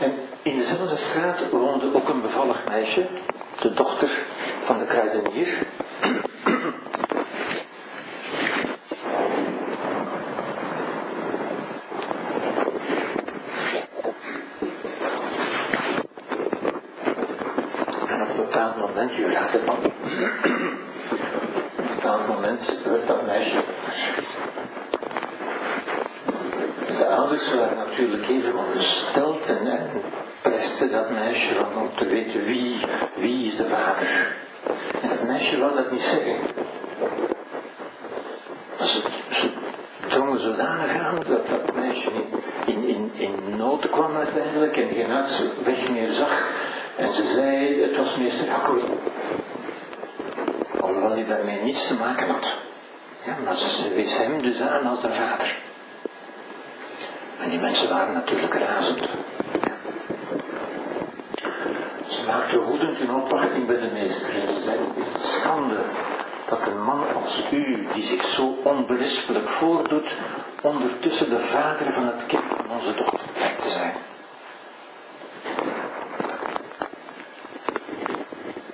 en in dezelfde straat woonde ook een bevallig meisje, de dochter van de kruidenier. En op een bepaald moment, u raadt het al, op een bepaald moment werd dat meisje de ouders waren natuurlijk even ondersteld en, en presten dat meisje van om te weten wie, wie is de vader. En dat meisje wou dat niet zeggen. Maar ze, ze drongen zodanig aan dat dat meisje in, in, in nood kwam uiteindelijk en geen weg meer zag. En ze zei, het was meester Hakkoei. Alhoewel hij daarmee niets te maken had. Ze wees hem dus aan als de vader. En die mensen waren natuurlijk razend. Ze maakten woedend hun opwachting bij de meester en ze zeiden, schande dat een man als u, die zich zo onberispelijk voordoet, ondertussen de vader van het kind van onze dochter blijkt te zijn.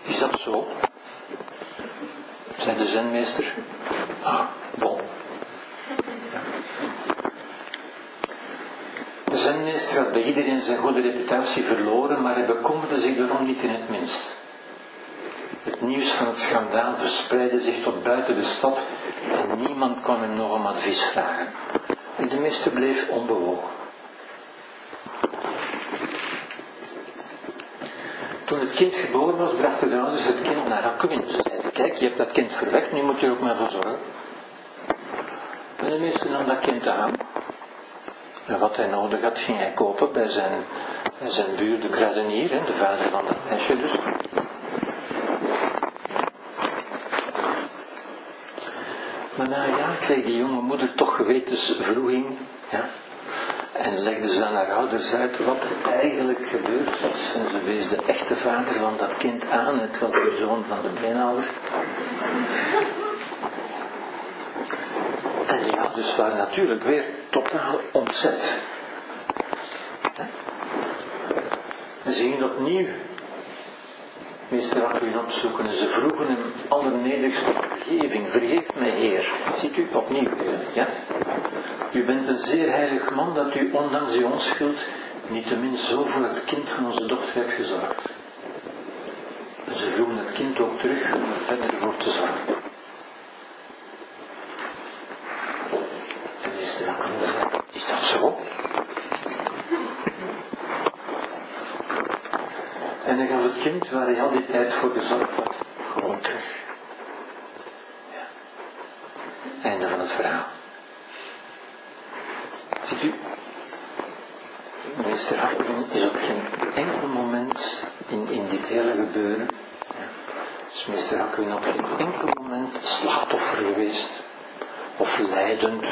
Is dat zo? zei de zenmeester. Ah, bon. De had bij iedereen zijn goede reputatie verloren, maar hij bekommerde zich daarom niet in het minst. Het nieuws van het schandaal verspreidde zich tot buiten de stad en niemand kwam hem nog om advies vragen. En de meester bleef onbewogen. Toen het kind geboren was, brachten de ouders het kind naar Hakuin. Ze zeiden, kijk, je hebt dat kind verwekt, nu moet je er ook maar voor zorgen. En de meester nam dat kind aan. En wat hij nodig had, ging hij kopen bij zijn, zijn buur, de kruidenier, de vader van dat meisje dus. Maar na een jaar kreeg die jonge moeder toch gewetensvroeging. Ja? En legde ze aan haar ouders uit wat er eigenlijk gebeurd was. En ze wees de echte vader van dat kind aan. Het was de zoon van de beenhouwer. Ouders waren natuurlijk weer totaal ontzet. Ze gingen opnieuw meester Aquin opzoeken en ze vroegen hem allernederigste vergeving. Vergeef mij, Heer. Ziet u opnieuw, ja? U bent een zeer heilig man dat u ondanks uw onschuld niettemin zo voor het kind van onze dochter hebt gezorgd. En ze vroegen het kind ook terug om er verder voor te zorgen. En meester Aquin zei, is dat zo? En dan gaf het kind waar hij al die tijd voor gezorgd had, gewoon terug. Ja. Einde van het verhaal. Ziet u, meester Hartman is op geen enkel moment in, in dit hele gebeuren, ja, is meester Hartman op geen enkel moment slachtoffer geweest, of leidend.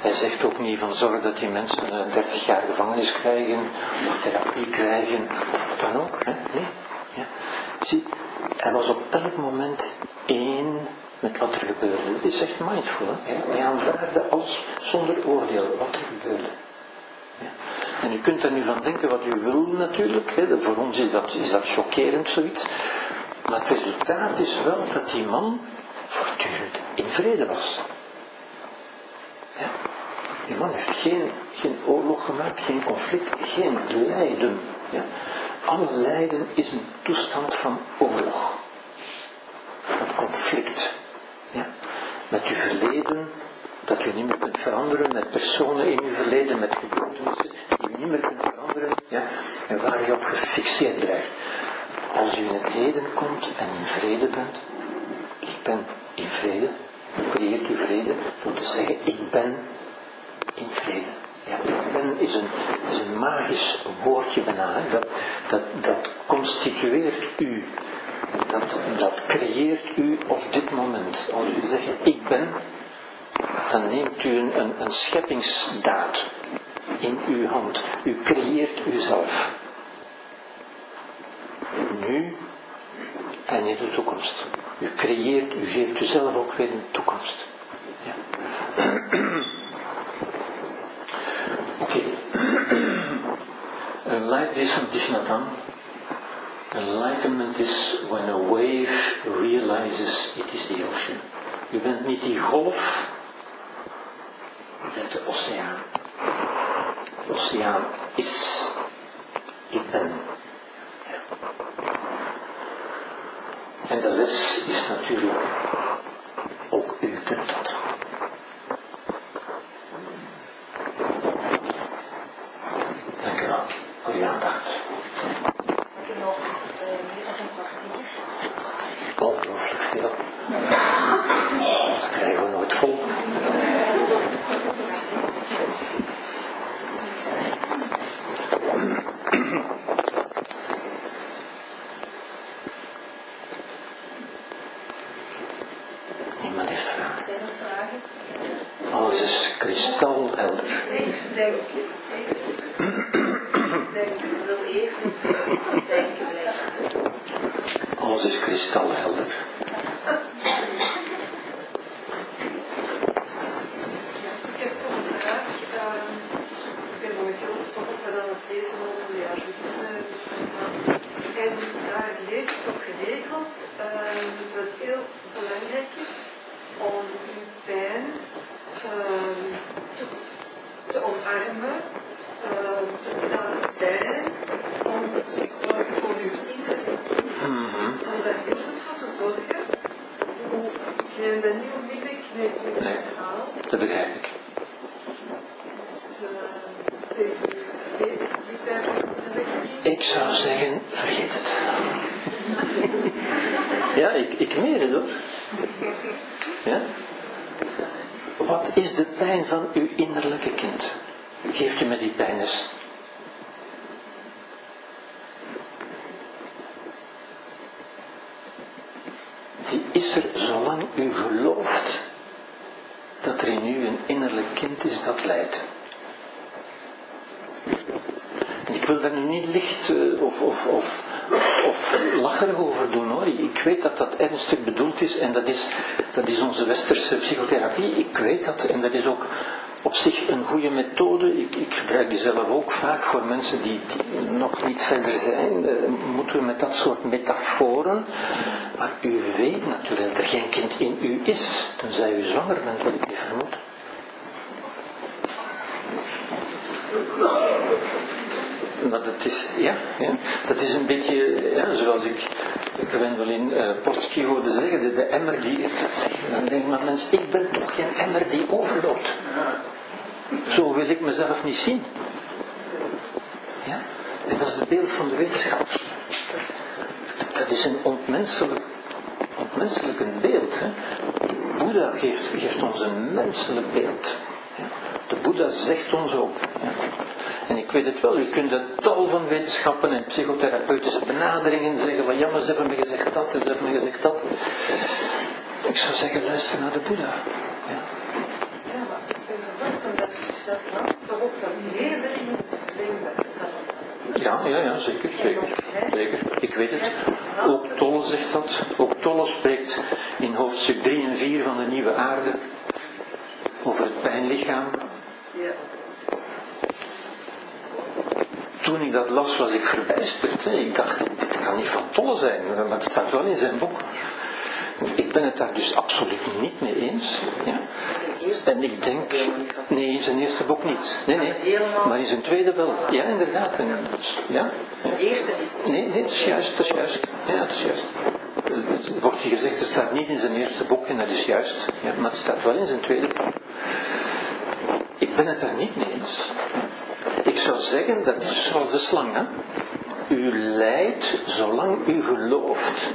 Hij zegt ook niet van zorg dat die mensen 30 jaar gevangenis krijgen, of therapie krijgen, of wat dan ook. Hè? Nee. Zie, hij was op elk moment één met wat er gebeurde. Het is echt mindful. Hè? Hij aanvaarde als zonder oordeel wat er gebeurde. Ja. En u kunt er nu van denken wat u wil natuurlijk. Hè? Voor ons is dat, is dat chockerend zoiets. Maar het resultaat is wel dat die man voortdurend in vrede was. Ja. Die man heeft geen, geen oorlog gemaakt, geen conflict, geen lijden. Ja. Alle lijden is een toestand van oorlog, van conflict. Ja. Met uw verleden, dat u niet meer kunt veranderen, met personen in uw verleden, met gebeurtenissen die u niet meer kunt veranderen, ja. en waar je op gefixeerd blijft. Als u in het heden komt en in vrede bent, ik ben in vrede, creëert u vrede, door te zeggen, ik ben in vrede. Ja, ben is een, is een magisch woordje bijna. Dat, dat, dat constitueert u. Dat, dat creëert u op dit moment. Als u zegt ik ben, dan neemt u een, een, scheppingsdaad in uw hand. U creëert uzelf. Nu en in de toekomst. U creëert, u geeft uzelf ook weer een toekomst. Ja. Oké. Enlightenment is not done. Enlightenment is when a wave realizes it is the ocean. U bent niet die golf, u bent de oceaan. De oceaan is, ik ben. En de les is natuurlijk, ook u kunt en dat is, dat is onze westerse psychotherapie. Ik weet dat en dat is ook op zich een goede methode. Ik, ik, gebruik die zelf ook vaak voor mensen die, nog niet verder zijn. Uh, moeten we met dat soort metaforen. Maar u weet natuurlijk dat er geen kind in u is, tenzij u zwanger bent, wat ik niet vermoed. Maar dat is, ja, ja, dat is een beetje, ja, zoals ik Gwendolyn uh, Potski hoorde zeggen, de, de emmer die, dan denk ik, maar mensen, ik ben toch geen emmer die overloopt. Zo wil ik mezelf niet zien. Ja? En dat is het beeld van de wetenschap. Dat is een ontmenselijk, ontmenselijk een beeld. Hè? Boeddha geeft, geeft ons een menselijk beeld. Ja? De Boeddha zegt ons ook. En ik weet het wel, u kunt het tal van wetenschappen en psychotherapeutische benaderingen zeggen van ja, maar ze hebben me gezegd dat, ze hebben me gezegd dat. Ik zou zeggen, luister naar de Boeddha. Ja. Ja, ja, ja, zeker, zeker, zeker. Ik weet het. Ook Tolle zegt dat. Ook Tolle spreekt in hoofdstuk 3 en 4 van de Nieuwe Aarde over het pijnlichaam. Toen ik dat las, was ik verbijsterd. Ik dacht, dit kan niet van Tolle zijn, maar het staat wel in zijn boek. Ik ben het daar dus absoluut niet mee eens. Ja. En ik denk, nee, in zijn eerste boek niet. Nee, nee. Maar in zijn tweede wel. Ja, inderdaad. Dat, ja. ja. Nee, nee, dat is juist, dat is juist. Ja, dat is juist. Het wordt hier gezegd, het staat niet in zijn eerste boek en dat is juist. Ja, maar het staat wel in zijn tweede boek. Ik ben het daar niet mee eens. Ik zou zeggen, dat is zoals de slang. Hè? U lijdt zolang u gelooft.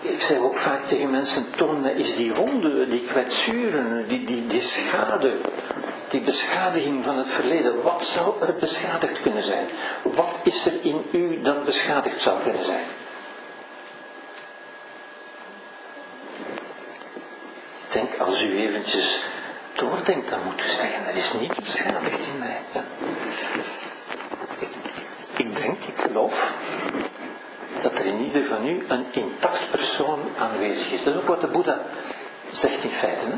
Ik zeg ook vaak tegen mensen, toon is die wonden, die kwetsuren, die, die, die schade, die beschadiging van het verleden. Wat zou er beschadigd kunnen zijn? Wat is er in u dat beschadigd zou kunnen zijn? Denk, als u eventjes doordenkt, dan moet u zeggen, er is niets beschadigd in mij. Ik denk, ik geloof dat er in ieder van u een intact persoon aanwezig is. Dat is ook wat de Boeddha zegt in feite. Hè?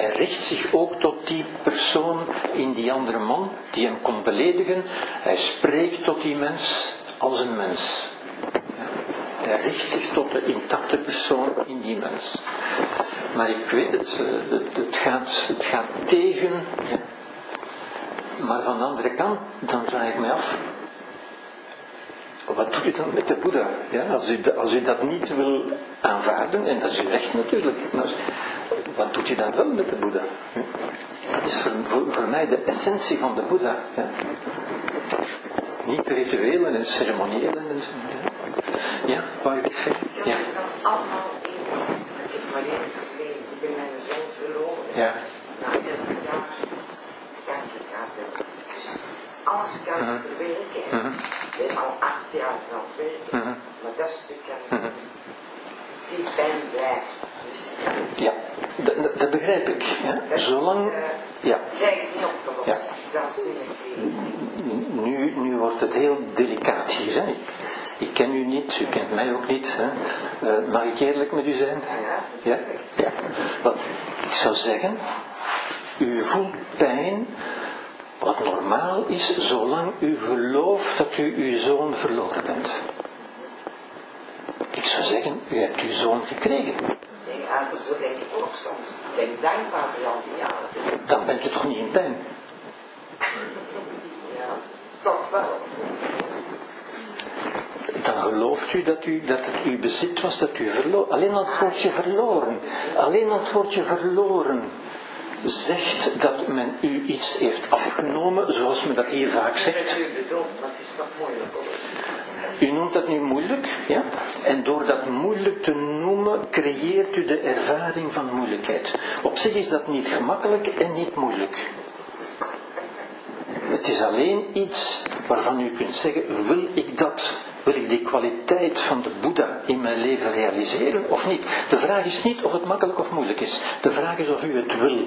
Hij richt zich ook tot die persoon in die andere man die hem kon beledigen. Hij spreekt tot die mens als een mens. Hij richt zich tot de intacte persoon in die mens. Maar ik weet het, het, het, gaat, het gaat tegen. Maar van de andere kant, dan vraag ik me af, wat doe je dan met de Boeddha? Ja, als, u, als u dat niet wil aanvaarden, en dat is uw recht natuurlijk, wat doet u dan wel met de Boeddha? Dat is voor, voor, mij de essentie van de Boeddha. Ja? Niet rituelen en ceremoniëlen en zo. Ja, ja wou je zeggen? Allemaal in, ik wanneer ik ben mijn zoon verloren. Ja. Na 11 jaar kan je het Dus alles kan Mhm. verwerken. Mhm. Ik ben al acht jaar het werken, Mhm. maar dat stuk kan Mhm. die pijn blijft. Dus Ja, dat, begrijp ik. Ja. Zolang, eh, ja, krijg ik niet opgelost, Ja. zelfs niet nu, nu wordt het heel delicaat hier. Hè. Ik, ik ken u niet, u kent mij ook niet. Hè. Eh, mag ik eerlijk met u zijn? Ja, Ja? ja. Want ik zou zeggen, u voelt pijn, wat normaal is, zolang u gelooft dat u uw zoon verloren bent. Ik zou zeggen, u hebt uw zoon gekregen. Nee, zo denk ik ook soms. Ik ben dankbaar voor al die jaren. Dan bent u toch niet in pijn? Ja, toch wel. Dan gelooft u dat, u dat het uw bezit was dat u verloor. Alleen al het woordje verloren, alleen al het woordje verloren zegt dat men u iets heeft afgenomen, zoals men dat hier vaak zegt. U noemt dat nu moeilijk, ja? En door dat moeilijk te noemen, creëert u de ervaring van moeilijkheid. Op zich is dat niet gemakkelijk en niet moeilijk. Het is alleen iets waarvan u kunt zeggen, wil ik dat? Wil ik die kwaliteit van de Boeddha in mijn leven realiseren of niet? De vraag is niet of het makkelijk of moeilijk is. De vraag is of u het wil.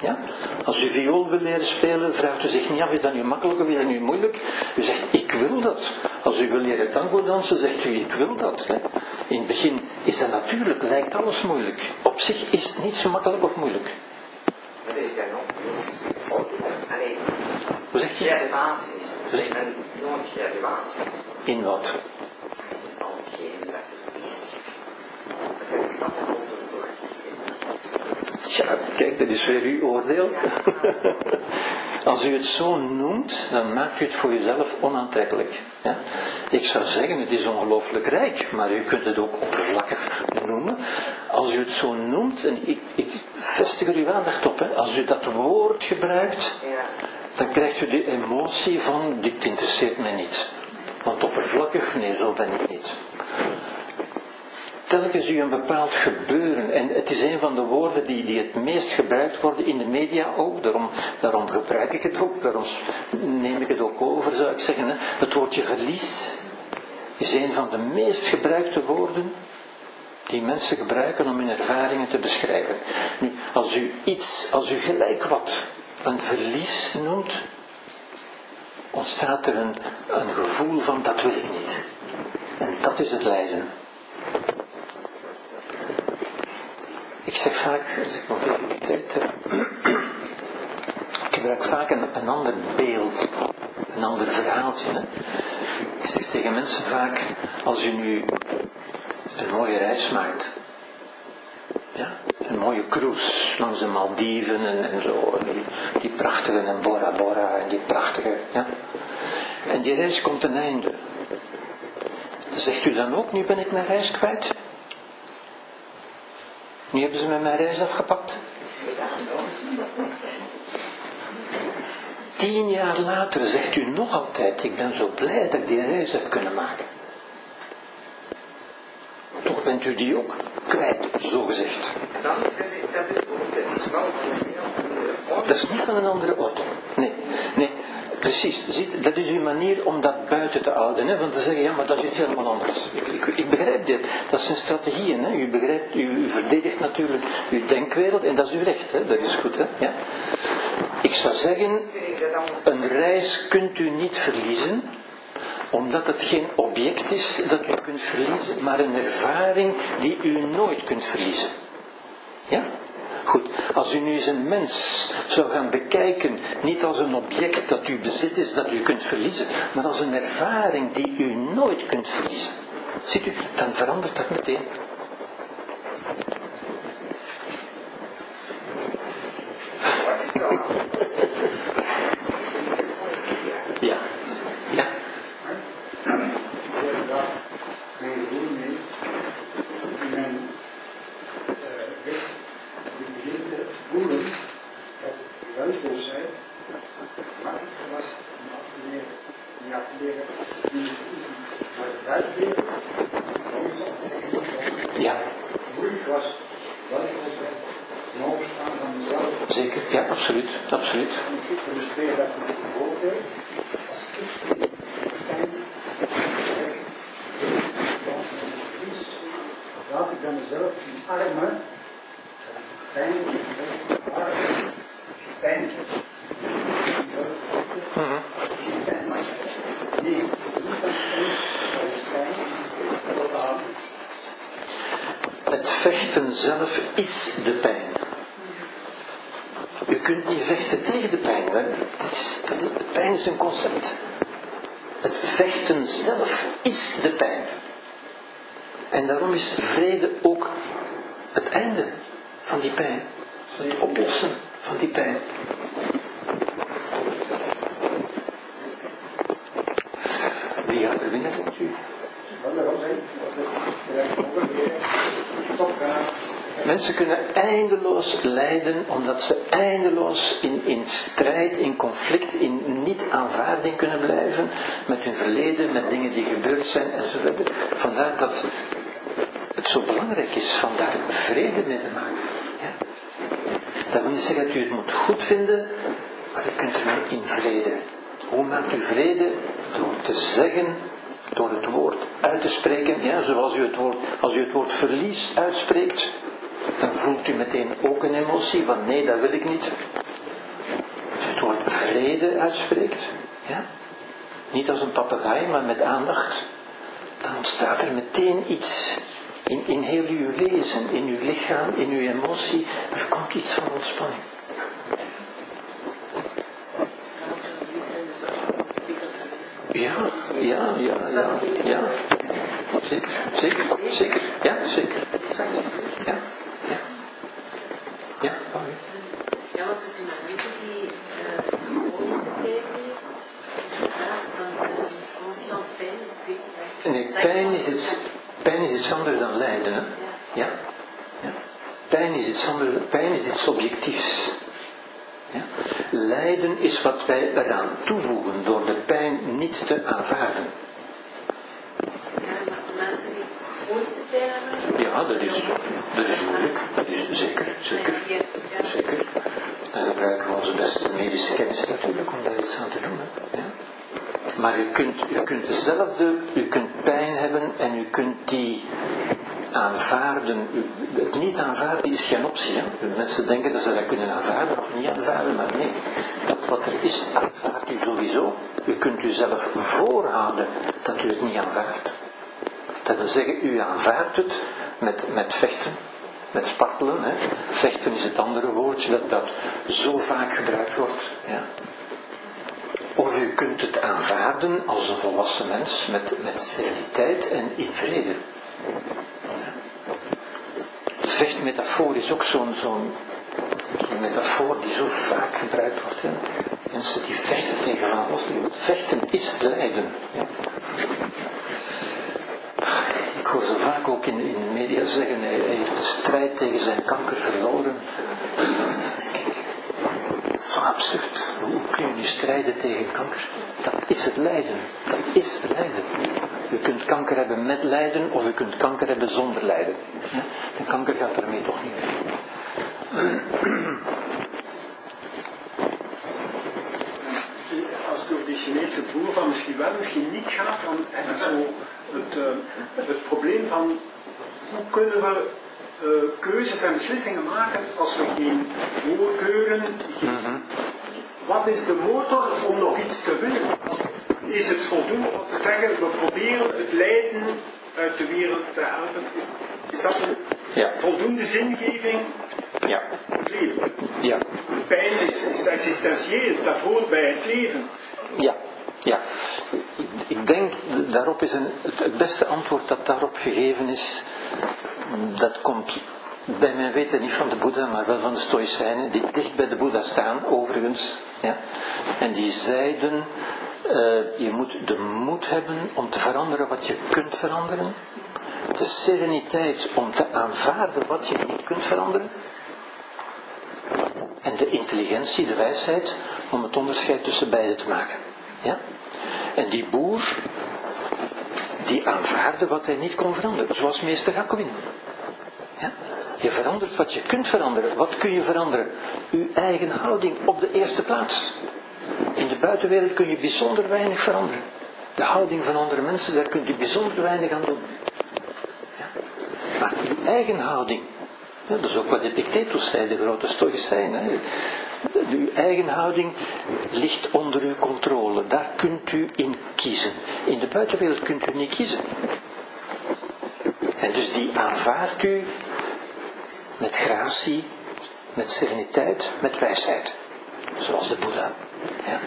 Ja? Als u viool wil leren spelen, vraagt u zich niet af, is dat nu makkelijk of is dat nu moeilijk? U zegt, ik wil dat. Als u wil leren tango dansen, zegt u, ik wil dat. Hè? In het begin is dat natuurlijk, lijkt alles moeilijk. Op zich is het niet zo makkelijk of moeilijk. Maar is dan ook Alleen, Hoe zegt je? graduaties. Zeg. En nooit graduaties. In wat? Al hetgeen dat er is. Dat onder. Tja, kijk, dat is weer uw oordeel. Als u het zo noemt, dan maakt u het voor uzelf onaantrekkelijk. Ja? Ik zou zeggen, het is ongelooflijk rijk, maar u kunt het ook oppervlakkig noemen. Als u het zo noemt, en ik, ik vestig er uw aandacht op, hè, als u dat woord gebruikt, Ja. dan krijgt u de emotie van, dit interesseert mij niet. Want oppervlakkig, nee, zo ben ik niet. Telkens u een bepaald gebeuren, en het is een van de woorden die, die het meest gebruikt worden in de media ook, daarom, daarom gebruik ik het ook, daarom neem ik het ook over, zou ik zeggen. Hè. Het woordje verlies is een van de meest gebruikte woorden die mensen gebruiken om hun ervaringen te beschrijven. Nu, als u iets, als u gelijk wat een verlies noemt, ontstaat er een, een gevoel van dat wil ik niet. En dat is het lijden. Ik zeg vaak, als ik nog even tijd heb, ik gebruik vaak een, een ander beeld, een ander verhaaltje. Ik zeg tegen mensen vaak, als u nu een mooie reis maakt, ja, een mooie cruise langs de Maldiven en, en zo, en die, prachtige en Bora Bora en die prachtige, ja. En die reis komt ten einde. Zegt u dan ook, nu ben ik mijn reis kwijt? Nu hebben ze me mijn reis afgepakt. Tien jaar later zegt u nog altijd, ik ben zo blij dat ik die reis heb kunnen maken. Toch bent u die ook kwijt, zo gezegd. Dat is, niet van een andere orde. Nee, nee, precies. Ziet, dat is uw manier om dat buiten te houden. Hè? Van te zeggen, ja, maar dat is iets helemaal anders. Ik, ik, begrijp dit. Dat zijn strategieën. Hè? U begrijpt, u, verdedigt natuurlijk uw denkwereld en dat is uw recht. Hè? Dat is goed. Hè? Ja? Ik zou zeggen, een reis kunt u niet verliezen, omdat het geen object is dat u kunt verliezen, maar een ervaring die u nooit kunt verliezen. Ja? Goed, als u nu eens een mens zou gaan bekijken, niet als een object dat u bezit is, dat u kunt verliezen, maar als een ervaring die u nooit kunt verliezen. Ziet u, dan verandert dat meteen. Ja. Goedendag, mijn gevoel mee. In mijn eh, weg die begint te voelen dat welboosheid makkelijker was om af te leren. Niet af te leren, niet te oefenen. Maar het uitleren, langzaam en langzaam, Ja, moeilijk was welboosheid ten overstaan van mezelf. zeker. Ja, absoluut. Absoluut. En ik illustreer dat met een voorbeeld. Als ik pijn dans en verlies, laat ik dan mezelf in armen. Pijn, armen, pijn. Mhm. Pijn, maar nee, niet dan pijn, pijn, tot aan. Het vechten zelf is de pijn. U kunt niet vechten tegen de pijn. Hè? De pijn is een concept. Het vechten zelf is de pijn. En daarom is vrede ook het einde van die pijn. Het oplossen van die pijn. Wie gaat er winnen, denkt u? Wel, daarom zeg ik, dat ik ook weer stopgaan. Mensen kunnen eindeloos lijden omdat ze eindeloos in, strijd, in conflict, in niet-aanvaarding kunnen blijven met hun verleden, met dingen die gebeurd zijn enzovoort. Vandaar dat het zo belangrijk is van daar vrede mee te maken. Ja? Dat wil niet zeggen dat u het moet goed vinden maar je kunt ermee in vrede. Hoe maakt u vrede? Door te zeggen, door het woord uit te spreken, ja, zoals u het woord, als u het woord verlies uitspreekt, voelt u meteen ook een emotie van nee, dat wil ik niet. Als u het woord vrede uitspreekt, ja, niet als een papegaai, maar met aandacht, dan ontstaat er meteen iets in, in heel uw wezen, in uw lichaam, in uw emotie. Er komt iets van ontspanning. Ja, ja, ja, ja, ja. Zeker, zeker, zeker. Ja, zeker. Ja, ja. Ja, Paul. Ja, want toen de mensen die constant pijn is Nee, pijn is, iets, pijn is iets anders dan lijden. Hè? Ja? ja. Pijn is iets anders, pijn is iets subjectiefs. Ja? Lijden is wat wij eraan toevoegen door de pijn niet te aanvaarden. Ja, maar mensen die chronische pijn hebben, Ja, dat is, dat is moeilijk. Dat is zeker, zeker, zeker. Dan gebruiken we onze beste medische kennis natuurlijk om daar iets aan te doen. Maar u kunt, u kunt dezelfde, u kunt pijn hebben en u kunt die aanvaarden. Het niet aanvaarden is geen optie. Mensen denken dat ze dat kunnen aanvaarden of niet aanvaarden, maar nee. Dat wat er is, aanvaardt u sowieso. U kunt u zelf voorhouden dat u het niet aanvaardt. Dat wil zeggen, u aanvaardt het met, met vechten, met spartelen. Hè. Vechten is het andere woordje dat, dat zo vaak gebruikt wordt. Ja. Of u kunt het aanvaarden als een volwassen mens met, met en in vrede. Het vechtmetafoor is ook zo'n zo'n metafoor die zo vaak gebruikt wordt. Hè. Mensen die vechten tegen. Vechten is lijden. Ja. Ik hoor zo vaak in, de media zeggen, hij, heeft de strijd tegen zijn kanker verloren. Dat is zo absurd. Hoe kun je nu strijden tegen kanker? Dat is het lijden. Dat is lijden. U kunt kanker hebben met lijden of u kunt kanker hebben zonder lijden. De kanker gaat ermee toch niet als het door die Chinese boer van misschien wel, misschien niet gaat, dan heb je zo het, eh, het probleem van hoe kunnen we eh, keuzes en beslissingen maken als we geen voorkeuren, geen, wat is de motor om nog iets te willen? Is het voldoende om te zeggen, we proberen het lijden uit de wereld te helpen? Is dat een Ja. voldoende zingeving Ja. het leven? Ja. Pijn is, is essentieel, dat hoort bij het leven. Ja, ja. Ik, denk, daarop is een, het, het beste antwoord dat daarop gegeven is, dat komt bij mijn weten niet van de Boeddha, maar wel van de Stoïcijnen, die dicht bij de Boeddha staan, overigens. Ja. En die zeiden, eh, je moet de moed hebben om te veranderen wat je kunt veranderen, de sereniteit om te aanvaarden wat je niet kunt veranderen, en de intelligentie, de wijsheid, om het onderscheid tussen beide te maken. Ja? En die boer, die aanvaarde wat hij niet kon veranderen, zoals meester Jacobin. Ja? Je verandert wat je kunt veranderen. Wat kun je veranderen? Uw eigen houding op de eerste plaats. In de buitenwereld kun je bijzonder weinig veranderen. De houding van andere mensen, daar kunt u bijzonder weinig aan doen. Ja? Maar uw eigen houding, dat is ook wat Epictetus zei, de grote stoïcijn. Uw eigen houding ligt onder uw controle. Daar kunt u in kiezen. In de buitenwereld kunt u niet kiezen. En dus die aanvaardt u met gratie, met sereniteit, met wijsheid. Zoals de Boeddha. Ja.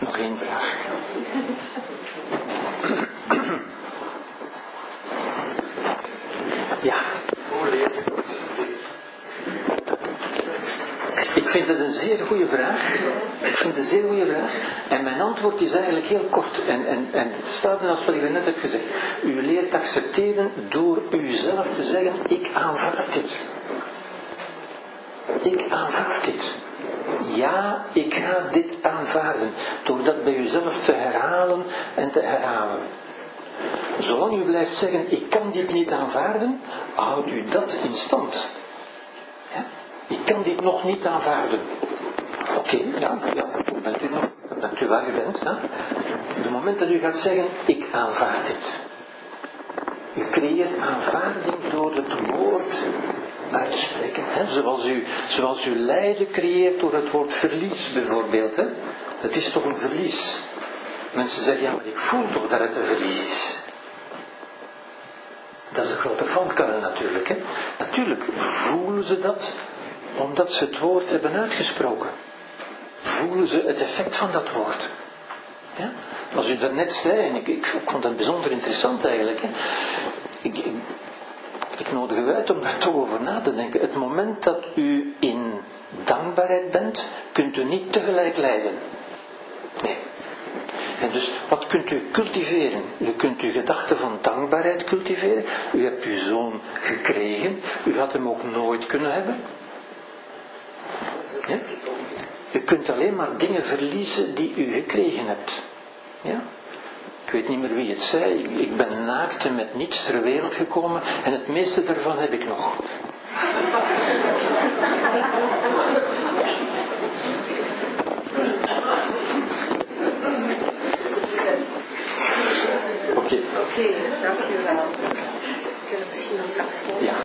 Nog één vraag. Ja. Ik vind het een zeer goede vraag. Ik vind het een zeer goede vraag. En mijn antwoord is eigenlijk heel kort. En, en, en het staat als wat ik net heb gezegd. U leert accepteren door uzelf te zeggen, ik aanvaard dit. Ik aanvaard dit. Ja, ik ga dit aanvaarden. Door dat bij uzelf te herhalen en te herhalen. Zolang u blijft zeggen, ik kan dit niet aanvaarden, houdt u dat in stand. Ik kan dit nog niet aanvaarden. Oké, ja, ja, dan bent u nog, bent u waar u bent. Hè? Op het moment dat u gaat zeggen, ik aanvaard dit. U creëert aanvaarding door het woord uitspreken. Hè? Zoals, u, zoals u lijden creëert door het woord verlies bijvoorbeeld. Hè? Het is toch een verlies. Mensen zeggen, ja maar ik voel toch dat het een verlies is. Dat is een grote valkuil natuurlijk. Hè? Natuurlijk voelen ze dat omdat ze het woord hebben uitgesproken. Voelen ze het effect van dat woord. Ja? Als u dat net zei, en ik, ik, vond dat bijzonder interessant eigenlijk. Hè? Ik, ik, nodig u uit om daar toch over na te denken. Het moment dat u in dankbaarheid bent, kunt u niet tegelijk lijden. Nee. En dus wat kunt u cultiveren? U kunt uw gedachte van dankbaarheid cultiveren. U hebt uw zoon gekregen. U had hem ook nooit kunnen hebben. Ja? U kunt alleen maar dingen verliezen die u gekregen hebt. Ja? Ik weet niet meer wie het zei. Ik ben naakt en met niets ter wereld gekomen en het meeste daarvan heb ik nog. Oké. Oké, dankjewel.